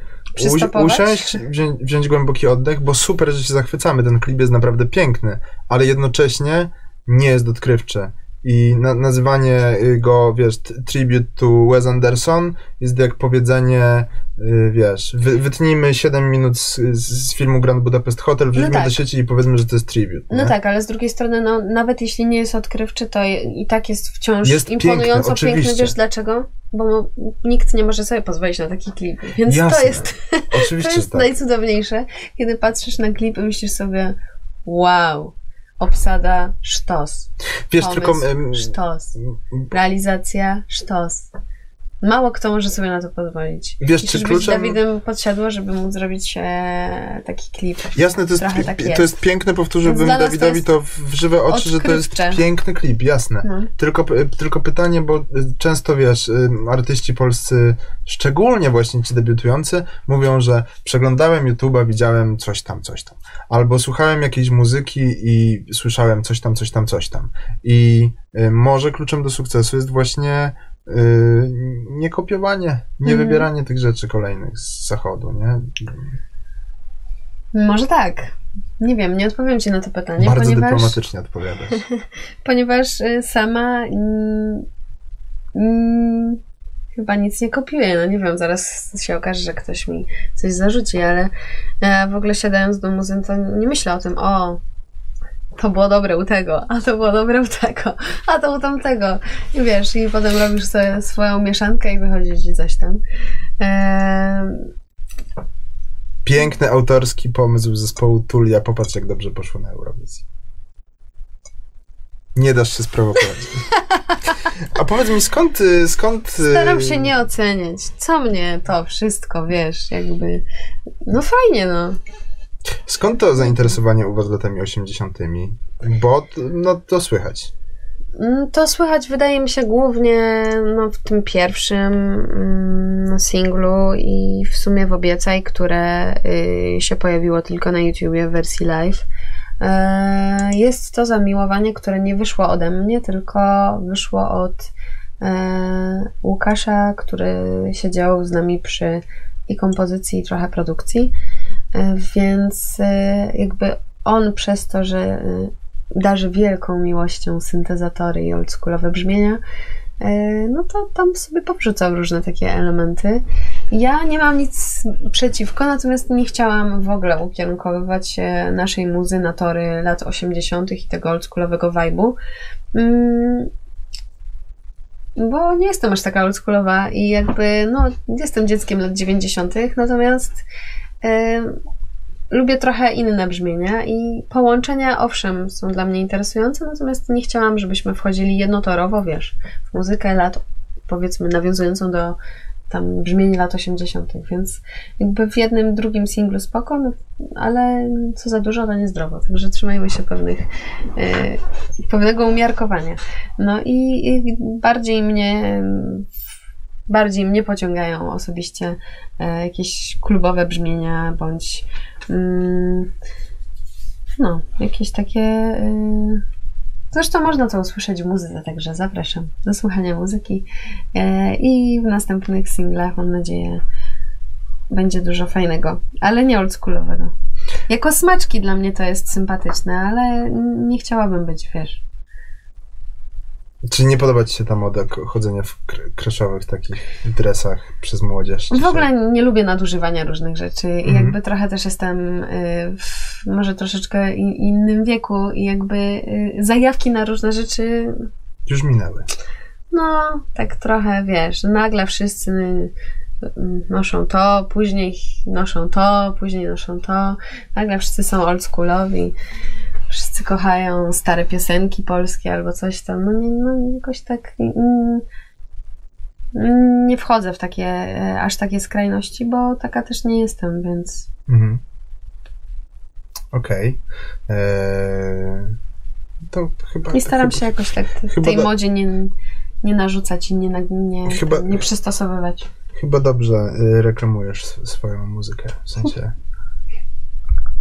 usiąść, wziąć, wziąć głęboki oddech, bo super, że się zachwycamy. Ten klip jest naprawdę piękny, ale jednocześnie nie jest odkrywczy. I na, nazywanie y, go, wiesz, tribute to Wes Anderson jest jak powiedzenie, y, wiesz, wy, wytnijmy 7 minut z, z filmu Grand Budapest Hotel, wrzućmy tak. do sieci i powiedzmy, że to jest tribute. No nie? tak, ale z drugiej strony, no, nawet jeśli nie jest odkrywczy, to i tak jest wciąż Jest imponująco piękny, piękny. Wiesz dlaczego? Bo nikt nie może sobie pozwolić na taki klip. Więc to Jasne. jest, to Oczywiście, jest że tak. najcudowniejsze, kiedy patrzysz na klip i myślisz sobie, wow, obsada sztos, Wiesz, pomysł tylko... sztos, realizacja sztos. Mało kto może sobie na to pozwolić. Wiesz, Musisz czy być kluczem... Dawidem podsiadło, żeby móc zrobić e, taki klip. Jasne, to jest, tak jest. to jest piękne, powtórzyłbym Więc to Dawidowi jest to w żywe oczy, że to jest odkrywcze. piękny klip, jasne. No. Tylko, tylko pytanie, bo y, często wiesz, y, artyści polscy, szczególnie właśnie ci debiutujący, mówią, że przeglądałem YouTube'a, widziałem coś tam, coś tam. Albo słuchałem jakiejś muzyki i słyszałem coś tam, coś tam, coś tam. I y, może kluczem do sukcesu jest właśnie nie kopiowanie, nie Mhm. wybieranie tych rzeczy kolejnych z zachodu, nie? Może tak. Nie wiem, nie odpowiem Ci na to pytanie, Bardzo ponieważ, dyplomatycznie odpowiadasz. ponieważ y, sama mm, mm, chyba nic nie kopiuję. No nie wiem, zaraz się okaże, że ktoś mi coś zarzuci, ale e, w ogóle siadając do muzeum, to nie myślę o tym, o, to było dobre u tego, a to było dobre u tego, a to u tamtego. I wiesz, i potem robisz sobie swoją mieszankę i wychodzi ci coś tam. Piękny autorski pomysł zespołu Tulia. Popatrz, jak dobrze poszło na Eurowizji. Nie dasz się sprowokować. A powiedz mi, skąd... skąd Staram się nie oceniać. Co mnie to wszystko, wiesz, jakby. No fajnie, no. Skąd to zainteresowanie u was latami 80 Bo no, to słychać. Mm, To słychać, wydaje mi się, głównie no, w tym pierwszym mm, singlu i w sumie w Obiecaj, które y, się pojawiło tylko na YouTubie w wersji live. E, Jest to zamiłowanie, które nie wyszło ode mnie, tylko wyszło od e, Łukasza, który siedział z nami przy i kompozycji, i trochę produkcji. E, Więc e, jakby on przez to, że e, darzy wielką miłością syntezatory i oldschoolowe brzmienia, no to tam sobie powrzucał różne takie elementy. Ja nie mam nic przeciwko, natomiast nie chciałam w ogóle ukierunkowywać naszej muzy na tory lat 80. i tego oldschoolowego vibe'u. Mm, Bo nie jestem aż taka oldschoolowa i jakby, no, jestem dzieckiem lat 90., natomiast lubię trochę inne brzmienia i połączenia, owszem, są dla mnie interesujące, natomiast nie chciałam, żebyśmy wchodzili jednotorowo, wiesz, w muzykę lat, powiedzmy, nawiązującą do tam brzmień lat 80., więc jakby w jednym, drugim singlu spoko, no, ale co za dużo, to niezdrowo, także trzymajmy się pewnych, e, pewnego umiarkowania. No i, i bardziej mnie bardziej mnie pociągają osobiście e, jakieś klubowe brzmienia, bądź mm, no, jakieś takie e, zresztą można to usłyszeć w muzyce, także zapraszam do słuchania muzyki e, i w następnych singlach mam nadzieję będzie dużo fajnego, ale nie oldschoolowego. Jako smaczki dla mnie to jest sympatyczne, ale nie chciałabym być, wiesz, Czy nie podoba ci się ta moda chodzenia w kr- kreszowych takich dresach przez młodzież? W ogóle nie lubię nadużywania różnych rzeczy Mhm. jakby trochę też jestem y, w może troszeczkę innym wieku i jakby y, zajawki na różne rzeczy, Już minęły. no tak trochę wiesz, nagle wszyscy y, noszą to, później noszą to, później noszą to, nagle wszyscy są oldschoolowi, wszyscy kochają stare piosenki polskie albo coś tam, no, nie, no jakoś tak mm, nie wchodzę w takie, e, aż takie skrajności, bo taka też nie jestem, więc Mhm. Okej. Eee, To chyba... nie staram chyba, się jakoś tak tej modzie nie, nie narzucać i nie, nie, Chyba- nie przystosowywać. Chyba dobrze y, reklamujesz sw- swoją muzykę, w sensie...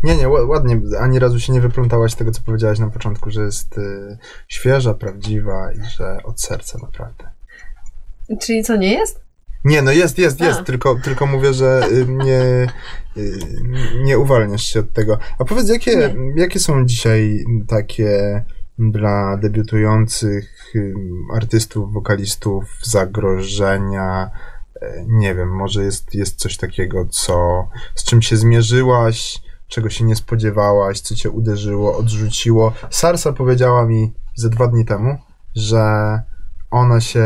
Nie, nie, ła- ładnie, ani razu się nie wyplątałaś tego, co powiedziałaś na początku, że jest y, świeża, prawdziwa i że od serca naprawdę. Czyli co, nie jest? Nie, no jest, jest, jest, A. tylko, tylko mówię, że y, nie, y, nie uwalniasz się od tego. A powiedz, jakie, jakie są dzisiaj takie dla debiutujących ym, artystów, wokalistów zagrożenia? E, Nie wiem, może jest, jest coś takiego, co, z czym się zmierzyłaś, czego się nie spodziewałaś, co cię uderzyło, odrzuciło. Sarsa powiedziała mi ze dwa dni temu, że ona się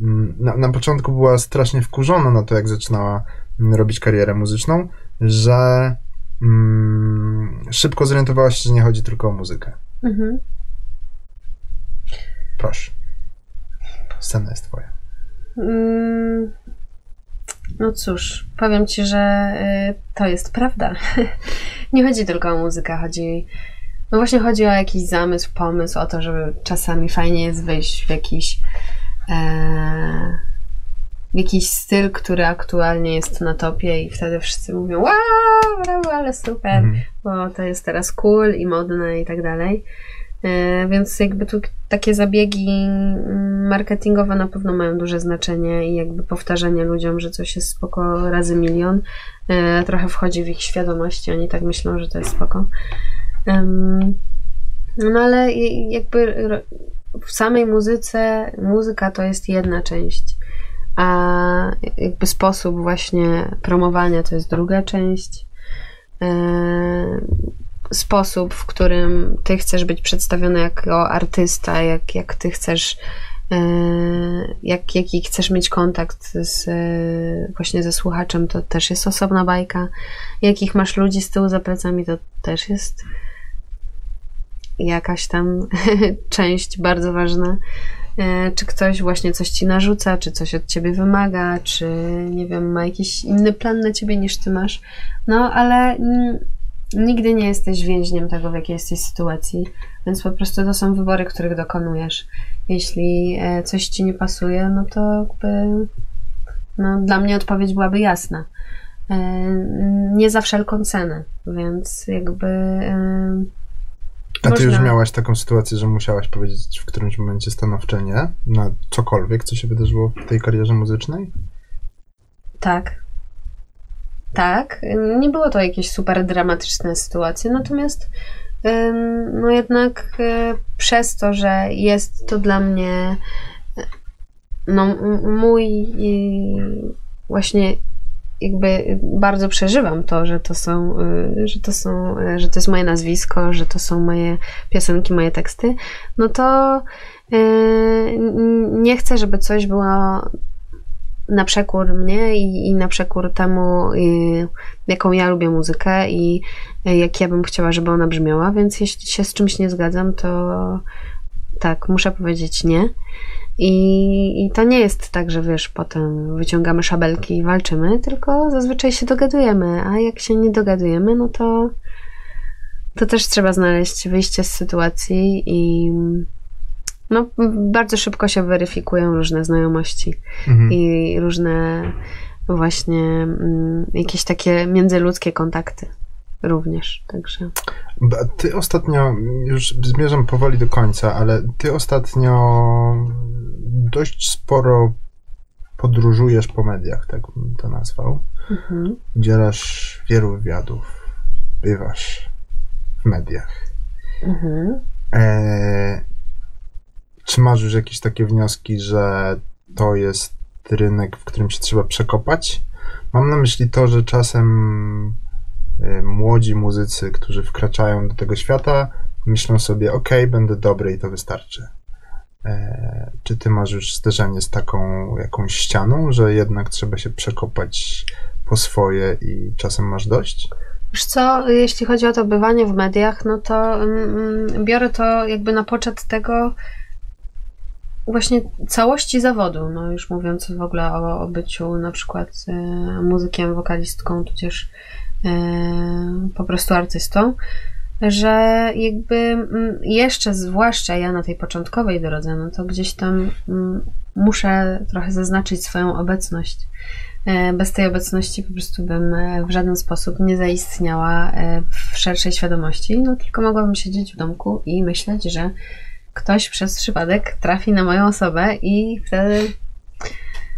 mm, na, na początku była strasznie wkurzona na to, jak zaczynała mm, robić karierę muzyczną, że mm, szybko zorientowała się, że nie chodzi tylko o muzykę. Mhm. Proszę. Scena jest twoja. Mm, No cóż, powiem ci, że y, to jest prawda. Nie chodzi tylko o muzykę, chodzi. No właśnie chodzi o jakiś zamysł, pomysł, o to, żeby czasami fajnie jest wejść w jakiś. E, w jakiś styl, który aktualnie jest na topie, i wtedy wszyscy mówią: Wow, brawo, ale super, Mhm. bo to jest teraz cool i modne i tak dalej. E, Więc jakby tu takie zabiegi mm, marketingowe na pewno mają duże znaczenie i jakby powtarzanie ludziom, że coś jest spoko razy milion, e, trochę wchodzi w ich świadomość i oni tak myślą, że to jest spoko. No ale jakby w samej muzyce, muzyka to jest jedna część, a jakby sposób właśnie promowania to jest druga część. Sposób, w którym ty chcesz być przedstawiony jako artysta, jak, jak ty chcesz, e, jak, jaki chcesz mieć kontakt z, e, właśnie ze słuchaczem, to też jest osobna bajka. Jakich masz ludzi z tyłu za plecami, to też jest jakaś tam część bardzo ważna. E, Czy ktoś właśnie coś ci narzuca, czy coś od ciebie wymaga, czy nie wiem, ma jakiś inny plan na ciebie niż ty masz. No, ale mm, nigdy nie jesteś więźniem tego, w jakiej jesteś sytuacji, więc po prostu to są wybory, których dokonujesz. Jeśli e, coś ci nie pasuje, no to jakby no, dla mnie odpowiedź byłaby jasna. E, Nie za wszelką cenę, więc jakby. e, A ty już miałaś taką sytuację, że musiałaś powiedzieć w którymś momencie stanowcze nie na cokolwiek, co się wydarzyło w tej karierze muzycznej? Tak. Tak. Nie było to jakieś super dramatyczne sytuacje, natomiast no jednak y, przez to, że jest to dla mnie no mój właśnie jakby bardzo przeżywam to, że to są, y, że to są, y, że to jest moje nazwisko, że to są moje piosenki, moje teksty, no to nie chcę, żeby coś było na przekór mnie i, i na przekór temu, y, jaką ja lubię muzykę i y, jak ja bym chciała, żeby ona brzmiała, więc jeśli się z czymś nie zgadzam, to tak, muszę powiedzieć nie. I, I to nie jest tak, że wiesz, potem wyciągamy szabelki i walczymy, tylko zazwyczaj się dogadujemy, a jak się nie dogadujemy, no to to też trzeba znaleźć wyjście z sytuacji i no, bardzo szybko się weryfikują różne znajomości Mhm. i różne właśnie mm, jakieś takie międzyludzkie kontakty również. Także Ty ostatnio, już zmierzam powoli do końca, ale ty ostatnio dość sporo podróżujesz po mediach, tak bym to nazwał. mhm. Udzielasz wielu wywiadów, bywasz w mediach. Mhm. Eee, czy masz już jakieś takie wnioski, że to jest rynek, w którym się trzeba przekopać? Mam na myśli to, że czasem e, młodzi muzycy, którzy wkraczają do tego świata, myślą sobie, ok, będę dobry i to wystarczy. Eee, czy ty masz już zderzenie z taką jakąś ścianą, że jednak trzeba się przekopać po swoje i czasem masz dość? Wiesz co, jeśli chodzi o to bywanie w mediach, no to mm, biorę to jakby na poczet tego właśnie całości zawodu, no już mówiąc w ogóle o, o byciu na przykład e, muzykiem, wokalistką, tudzież e, po prostu artystą, że jakby mm, jeszcze, zwłaszcza ja na tej początkowej drodze, no to gdzieś tam mm, muszę trochę zaznaczyć swoją obecność. E, bez tej obecności po prostu bym w żaden sposób nie zaistniała w szerszej świadomości, no tylko mogłabym siedzieć w domku i myśleć, że ktoś przez przypadek trafi na moją osobę i wtedy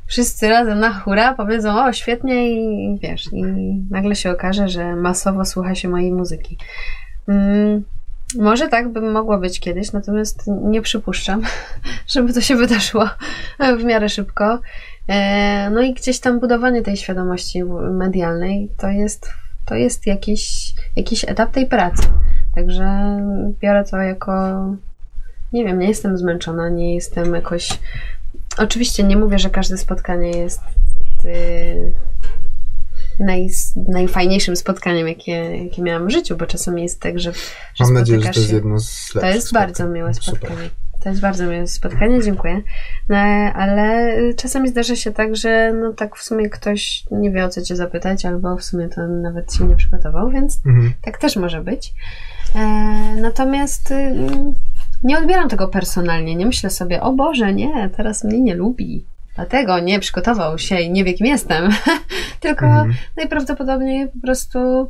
wszyscy razem na hura powiedzą, o świetnie i wiesz, i nagle się okaże, że masowo słucha się mojej muzyki. Mm, może tak by mogło być kiedyś, natomiast nie przypuszczam, żeby to się wydarzyło w miarę szybko. E, no i gdzieś tam budowanie tej świadomości medialnej to jest, to jest jakiś, jakiś etap tej pracy. Także biorę to jako, nie wiem, nie jestem zmęczona, nie jestem jakoś. Oczywiście nie mówię, że każde spotkanie jest y, naj, najfajniejszym spotkaniem, jakie, jakie miałam w życiu, bo czasami jest tak, że. że Mam nadzieję, że to jest jedno z To jest spotkań. bardzo miłe spotkanie. Super. To jest bardzo miłe spotkanie, dziękuję. No, ale czasami zdarza się tak, że no tak w sumie ktoś nie wie o co cię zapytać, albo w sumie to nawet się nie przygotował, więc mhm. tak też może być. E, natomiast y, nie odbieram tego personalnie. Nie myślę sobie, o Boże, nie, teraz mnie nie lubi. Dlatego nie przygotował się i nie wie, kim jestem. Tylko mhm. najprawdopodobniej po prostu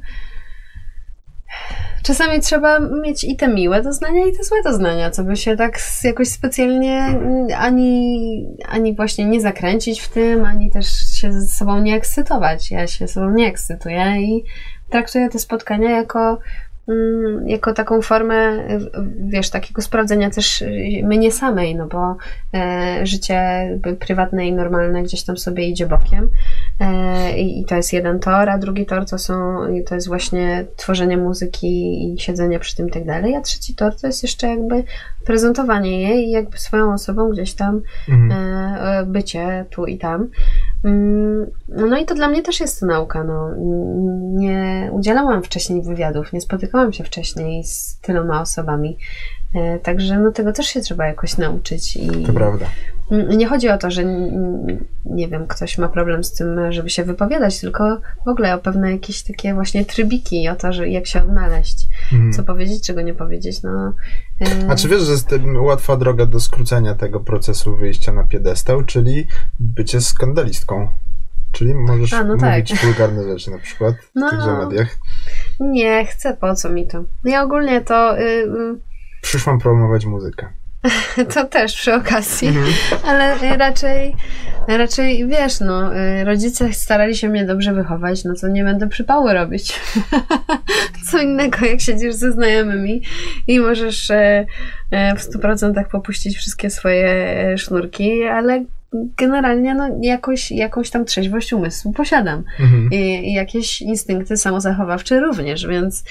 czasami trzeba mieć i te miłe doznania, i te złe doznania, co by się tak jakoś specjalnie ani, ani właśnie nie zakręcić w tym, ani też się ze sobą nie ekscytować. Ja się ze sobą nie ekscytuję i traktuję te spotkania jako Mm, jako taką formę, wiesz, takiego sprawdzenia też mnie samej, no bo e, życie prywatne i normalne gdzieś tam sobie idzie bokiem e, i to jest jeden tor, a drugi tor to są, to jest właśnie tworzenie muzyki i siedzenie przy tym i tak dalej, a trzeci tor to jest jeszcze jakby prezentowanie jej i jakby swoją osobą gdzieś tam mhm. e, bycie tu i tam. Mm, no i to dla mnie też jest nauka. No. Nie udzielałam wcześniej wywiadów, nie spotykałam się wcześniej z tyloma osobami. E, także no, tego też się trzeba jakoś nauczyć. I to prawda. Nie chodzi o to, że nie wiem, ktoś ma problem z tym, żeby się wypowiadać, tylko w ogóle o pewne jakieś takie właśnie trybiki, o to, że jak się odnaleźć, mhm. co powiedzieć, czego nie powiedzieć. No, A czy wiesz, że jest łatwa droga do skrócenia tego procesu wyjścia na piedestał, czyli bycie skandalistką? Czyli możesz A, no mówić tak. wulgarne rzeczy na przykład w no, tychże mediach. Nie, chcę, po co mi to? Ja ogólnie to... Yy, Przyszłam promować muzykę. To też przy okazji, mhm. ale raczej, raczej wiesz, no, rodzice starali się mnie dobrze wychować, no to nie będę przypały robić. Co innego, jak siedzisz ze znajomymi i możesz e, w 100% popuścić wszystkie swoje sznurki, ale generalnie no, jakoś, jakąś tam trzeźwość umysłu posiadam. Mhm. I, I jakieś instynkty samozachowawcze również, więc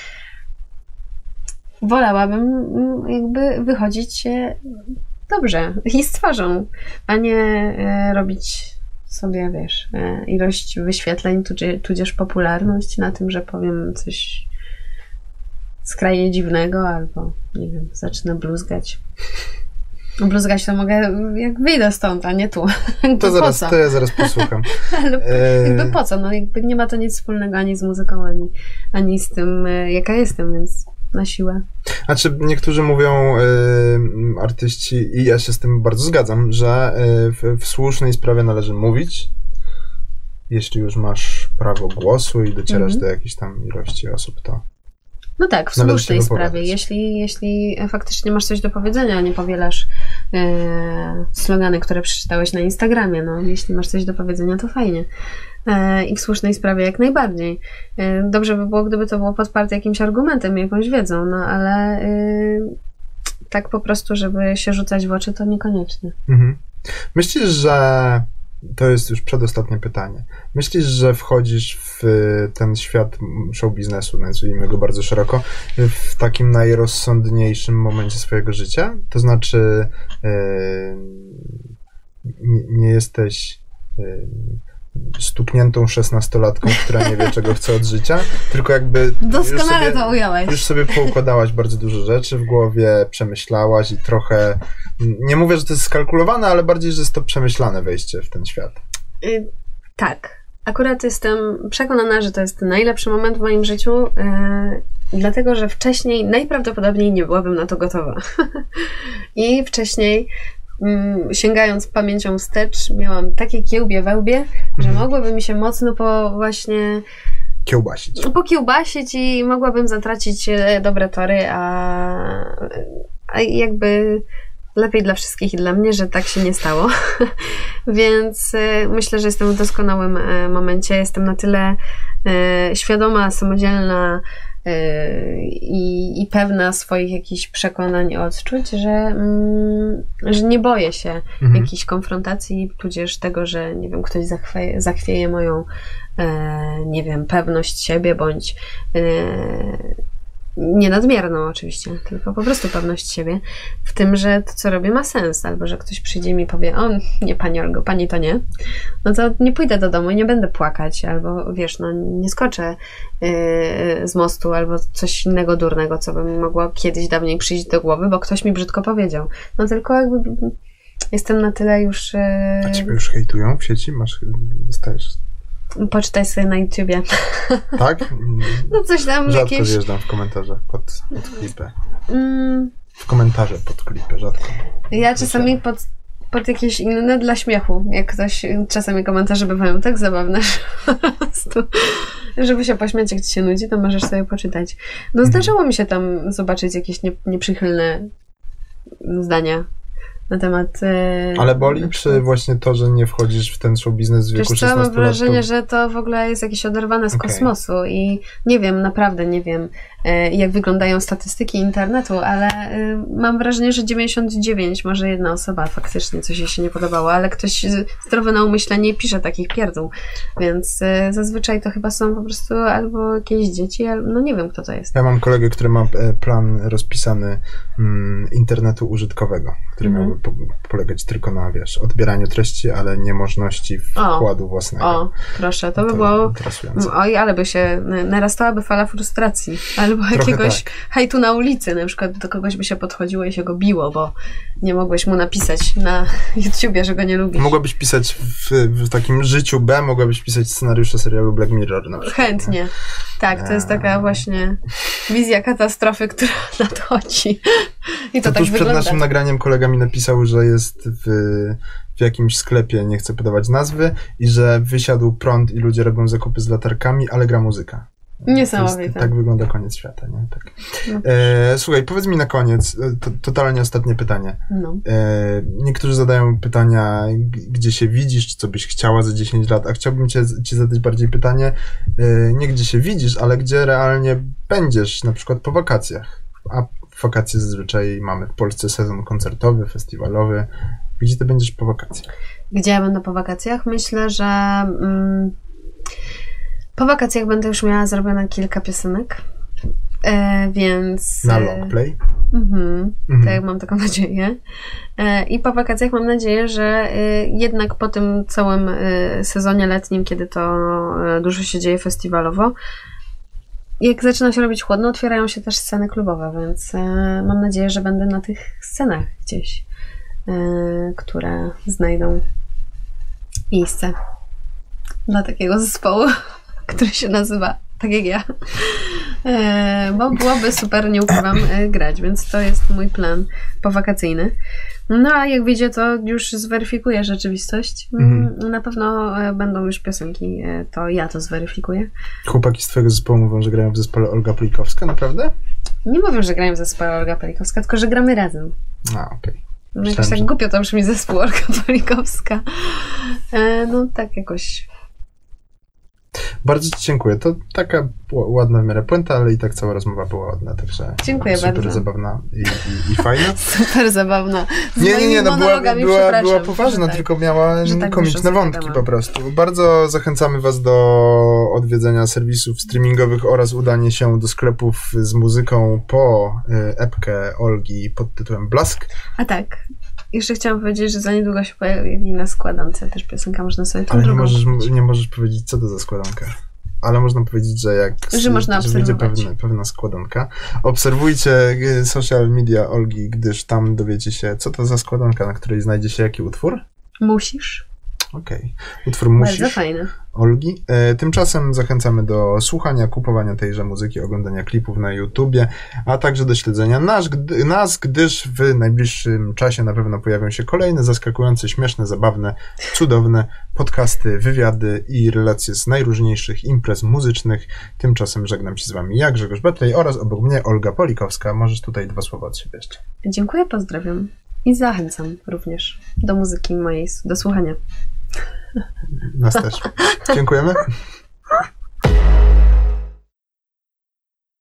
wolałabym mm, jakby wychodzić dobrze i z twarzą, a nie e, robić sobie, wiesz, e, ilość wyświetleń, tudzież popularność na tym, że powiem coś skrajnie dziwnego albo, nie wiem, zacznę bluzgać. Bluzgać to mogę, jak wyjdę stąd, a nie tu. To, zaraz, to ja zaraz posłucham. e... Jakby po co? No jakby nie ma to nic wspólnego ani z muzyką, ani, ani z tym, e, jaka jestem, więc na siłę. A czy niektórzy mówią, y, artyści, i ja się z tym bardzo zgadzam, że y, w, w, słusznej sprawie należy mówić, jeśli już masz prawo głosu i docierasz -hmm. do jakiejś tam ilości osób, to. No tak, w słusznej sprawie. Jeśli, jeśli faktycznie masz coś do powiedzenia, a nie powielasz e, slogany, które przeczytałeś na Instagramie, no jeśli masz coś do powiedzenia, to fajnie. E, i w słusznej sprawie jak najbardziej. E, dobrze by było, gdyby to było podparte jakimś argumentem, jakąś wiedzą, no ale e, tak po prostu, żeby się rzucać w oczy, to niekoniecznie. Mhm. Myślisz, że to jest już przedostatnie pytanie. Myślisz, że wchodzisz w ten świat show biznesu, nazwijmy go bardzo szeroko, w takim najrozsądniejszym momencie swojego życia? To znaczy, yy, nie jesteś yy, stukniętą szesnastolatką, która nie wie, czego chce od życia, tylko jakby... Doskonale sobie, to ująłeś. Już sobie poukładałaś bardzo dużo rzeczy w głowie, przemyślałaś i trochę... Nie mówię, że to jest skalkulowane, ale bardziej, że jest to przemyślane wejście w ten świat. Y tak. Akurat jestem przekonana, że to jest najlepszy moment w moim życiu. Y dlatego że wcześniej najprawdopodobniej nie byłabym na to gotowa. I wcześniej sięgając pamięcią wstecz, miałam takie kiełbie wełbie, że Mhm. mogłoby mi się mocno po właśnie Kiełbasić. pokiełbasić i mogłabym zatracić e, dobre tory, a, a jakby lepiej dla wszystkich i dla mnie, że tak się nie stało. Więc e, myślę, że jestem w doskonałym e, momencie. Jestem na tyle świadoma, samodzielna i, i pewna swoich jakichś przekonań odczuć, że, mm, że nie boję się Mhm. jakiejś konfrontacji, tudzież tego, że nie wiem, ktoś zachwieje, zachwieje moją, e, nie wiem, pewność siebie, bądź e, nie nadmierną oczywiście, tylko po prostu pewność siebie w tym, że to, co robię, ma sens, albo że ktoś przyjdzie i mi powie, o, nie, pani Olgo, pani to nie, no to nie pójdę do domu i nie będę płakać, albo wiesz, no nie skoczę yy, z mostu, albo coś innego durnego, co by mi mogło kiedyś dawniej przyjść do głowy, bo ktoś mi brzydko powiedział. No tylko jakby jestem na tyle już... Yy, A ciebie już hejtują w sieci? Masz, dostajesz, Poczytaj sobie na YouTubie. tak? No coś tam Rzadko jakieś... wjeżdżam w komentarze pod, pod klipę. Mm, W komentarze pod klipę, rzadko. ja czasami pod, pod jakieś inne dla śmiechu, jak ktoś, czasami komentarze bywają tak zabawne, że po prostu, żeby się pośmiać, jak ci się nudzi, to możesz sobie poczytać. No Mhm. zdarzyło mi się tam zobaczyć jakieś nie, nieprzychylne zdania na temat... e, Ale boli, czy właśnie to, że nie wchodzisz w ten show biznes w Wiesz wieku co, mam 16 lat? wrażenie, To... że to w ogóle jest jakieś oderwane z Okej. kosmosu i nie wiem, naprawdę nie wiem, jak wyglądają statystyki internetu, ale e, mam wrażenie, że 99, może jedna osoba faktycznie coś jej się nie podobało, ale ktoś z- zdrowy na umyśle nie pisze takich pierdół, więc e, zazwyczaj to chyba są po prostu albo jakieś dzieci, albo no nie wiem, kto to jest. Ja mam kolegę, który ma e, plan rozpisany mm, internetu użytkowego, który Mhm. miałby po, polegać tylko na, wiesz, odbieraniu treści, ale niemożności O. wkładu własnego. O, proszę, to by To było... interesujące. Oj, ale by się narastałaby fala frustracji. Albo Trochę jakiegoś tak. hejtu na ulicy. Na przykład do kogoś by się podchodziło i się go biło, bo nie mogłeś mu napisać na YouTubie, że go nie lubisz. Mogłabyś pisać w, w takim życiu B, mogłabyś pisać scenariusze serialu Black Mirror na przykład. Chętnie. Tak, to jest taka Eee. właśnie wizja katastrofy, która nadchodzi. I to To tak tuż przed wygląda. naszym nagraniem kolega mi napisał, że jest w, w jakimś sklepie, nie chcę podawać nazwy, i że wysiadł prąd i ludzie robią zakupy z latarkami, ale gra muzyka. Niesamowite. Jest, tak wygląda koniec świata, nie? Tak. No. E, słuchaj, powiedz mi na koniec, e, to, totalnie ostatnie pytanie. No. E, niektórzy zadają pytania, gdzie się widzisz, czy co byś chciała za 10 lat, a chciałbym cię, ci zadać bardziej pytanie, e, nie gdzie się widzisz, ale gdzie realnie będziesz, na przykład po wakacjach. A wakacje zazwyczaj mamy w Polsce sezon koncertowy, festiwalowy. Gdzie ty będziesz po wakacjach? Gdzie ja będę po wakacjach? Myślę, że mm, po wakacjach będę już miała zrobione kilka piosenek. E, więc. Na e, long play? Mhm, Mhm. tak, mam taką nadzieję. E, I po wakacjach mam nadzieję, że e, jednak po tym całym e, sezonie letnim, kiedy to e, dużo się dzieje festiwalowo, jak zaczyna się robić chłodno, otwierają się też sceny klubowe, więc mam nadzieję, że będę na tych scenach gdzieś, które znajdą miejsce dla takiego zespołu, który się nazywa tak jak ja. E, bo byłoby super, nie ukrywam, e, grać, więc to jest mój plan powakacyjny. No a jak wyjdzie, to już zweryfikuję rzeczywistość. Mm, Mhm. Na pewno e, będą już piosenki, to ja to zweryfikuję. Chłopaki z twojego zespołu mówią, że grają w zespole Olga Plikowska, naprawdę? Nie mówię, że grają w zespole Olga Palikowska, tylko że gramy razem. A, okej. No jakoś tak że- głupio to brzmi zespół Olga Palikowska. E, no tak jakoś. Bardzo Ci dziękuję. To taka ładna w miarę puenta, ale i tak cała rozmowa była ładna, także Dziękuję super bardzo. zabawna i, i, i fajna. Super zabawna. Z Nie, nie, nie, no była, była, była poważna, tak. tylko miała tak komiczne wątki po prostu. Bardzo zachęcamy Was do odwiedzenia serwisów streamingowych oraz udanie się do sklepów z muzyką po y, epkę Olgi pod tytułem Blask. A tak. Jeszcze chciałam powiedzieć, że za niedługo się pojawi na składance też piosenka, można sobie tą Ale nie drugą możesz, kupić. nie możesz powiedzieć, co to za składanka. Ale można powiedzieć, że jak Że można wyjdzie obserwować. pewne, pewna składanka. Obserwujcie y, social media Olgi, gdyż tam dowiecie się, co to za składanka, na której znajdzie się jaki utwór. Musisz. Okej. Utwór Bardzo musisz. Olgi. E, tymczasem zachęcamy do słuchania, kupowania tejże muzyki, oglądania klipów na YouTubie, a także do śledzenia nas, gdy, nas, gdyż w najbliższym czasie na pewno pojawią się kolejne zaskakujące, śmieszne, zabawne, cudowne podcasty, wywiady i relacje z najróżniejszych imprez muzycznych. Tymczasem żegnam się z wami ja, Grzegorz Betlej oraz obok mnie Olga Polikowska. Możesz tutaj dwa słowa od siebie jeszcze. Dziękuję, pozdrawiam. I zachęcam również do muzyki mojej, do słuchania. Nas też. Dziękujemy.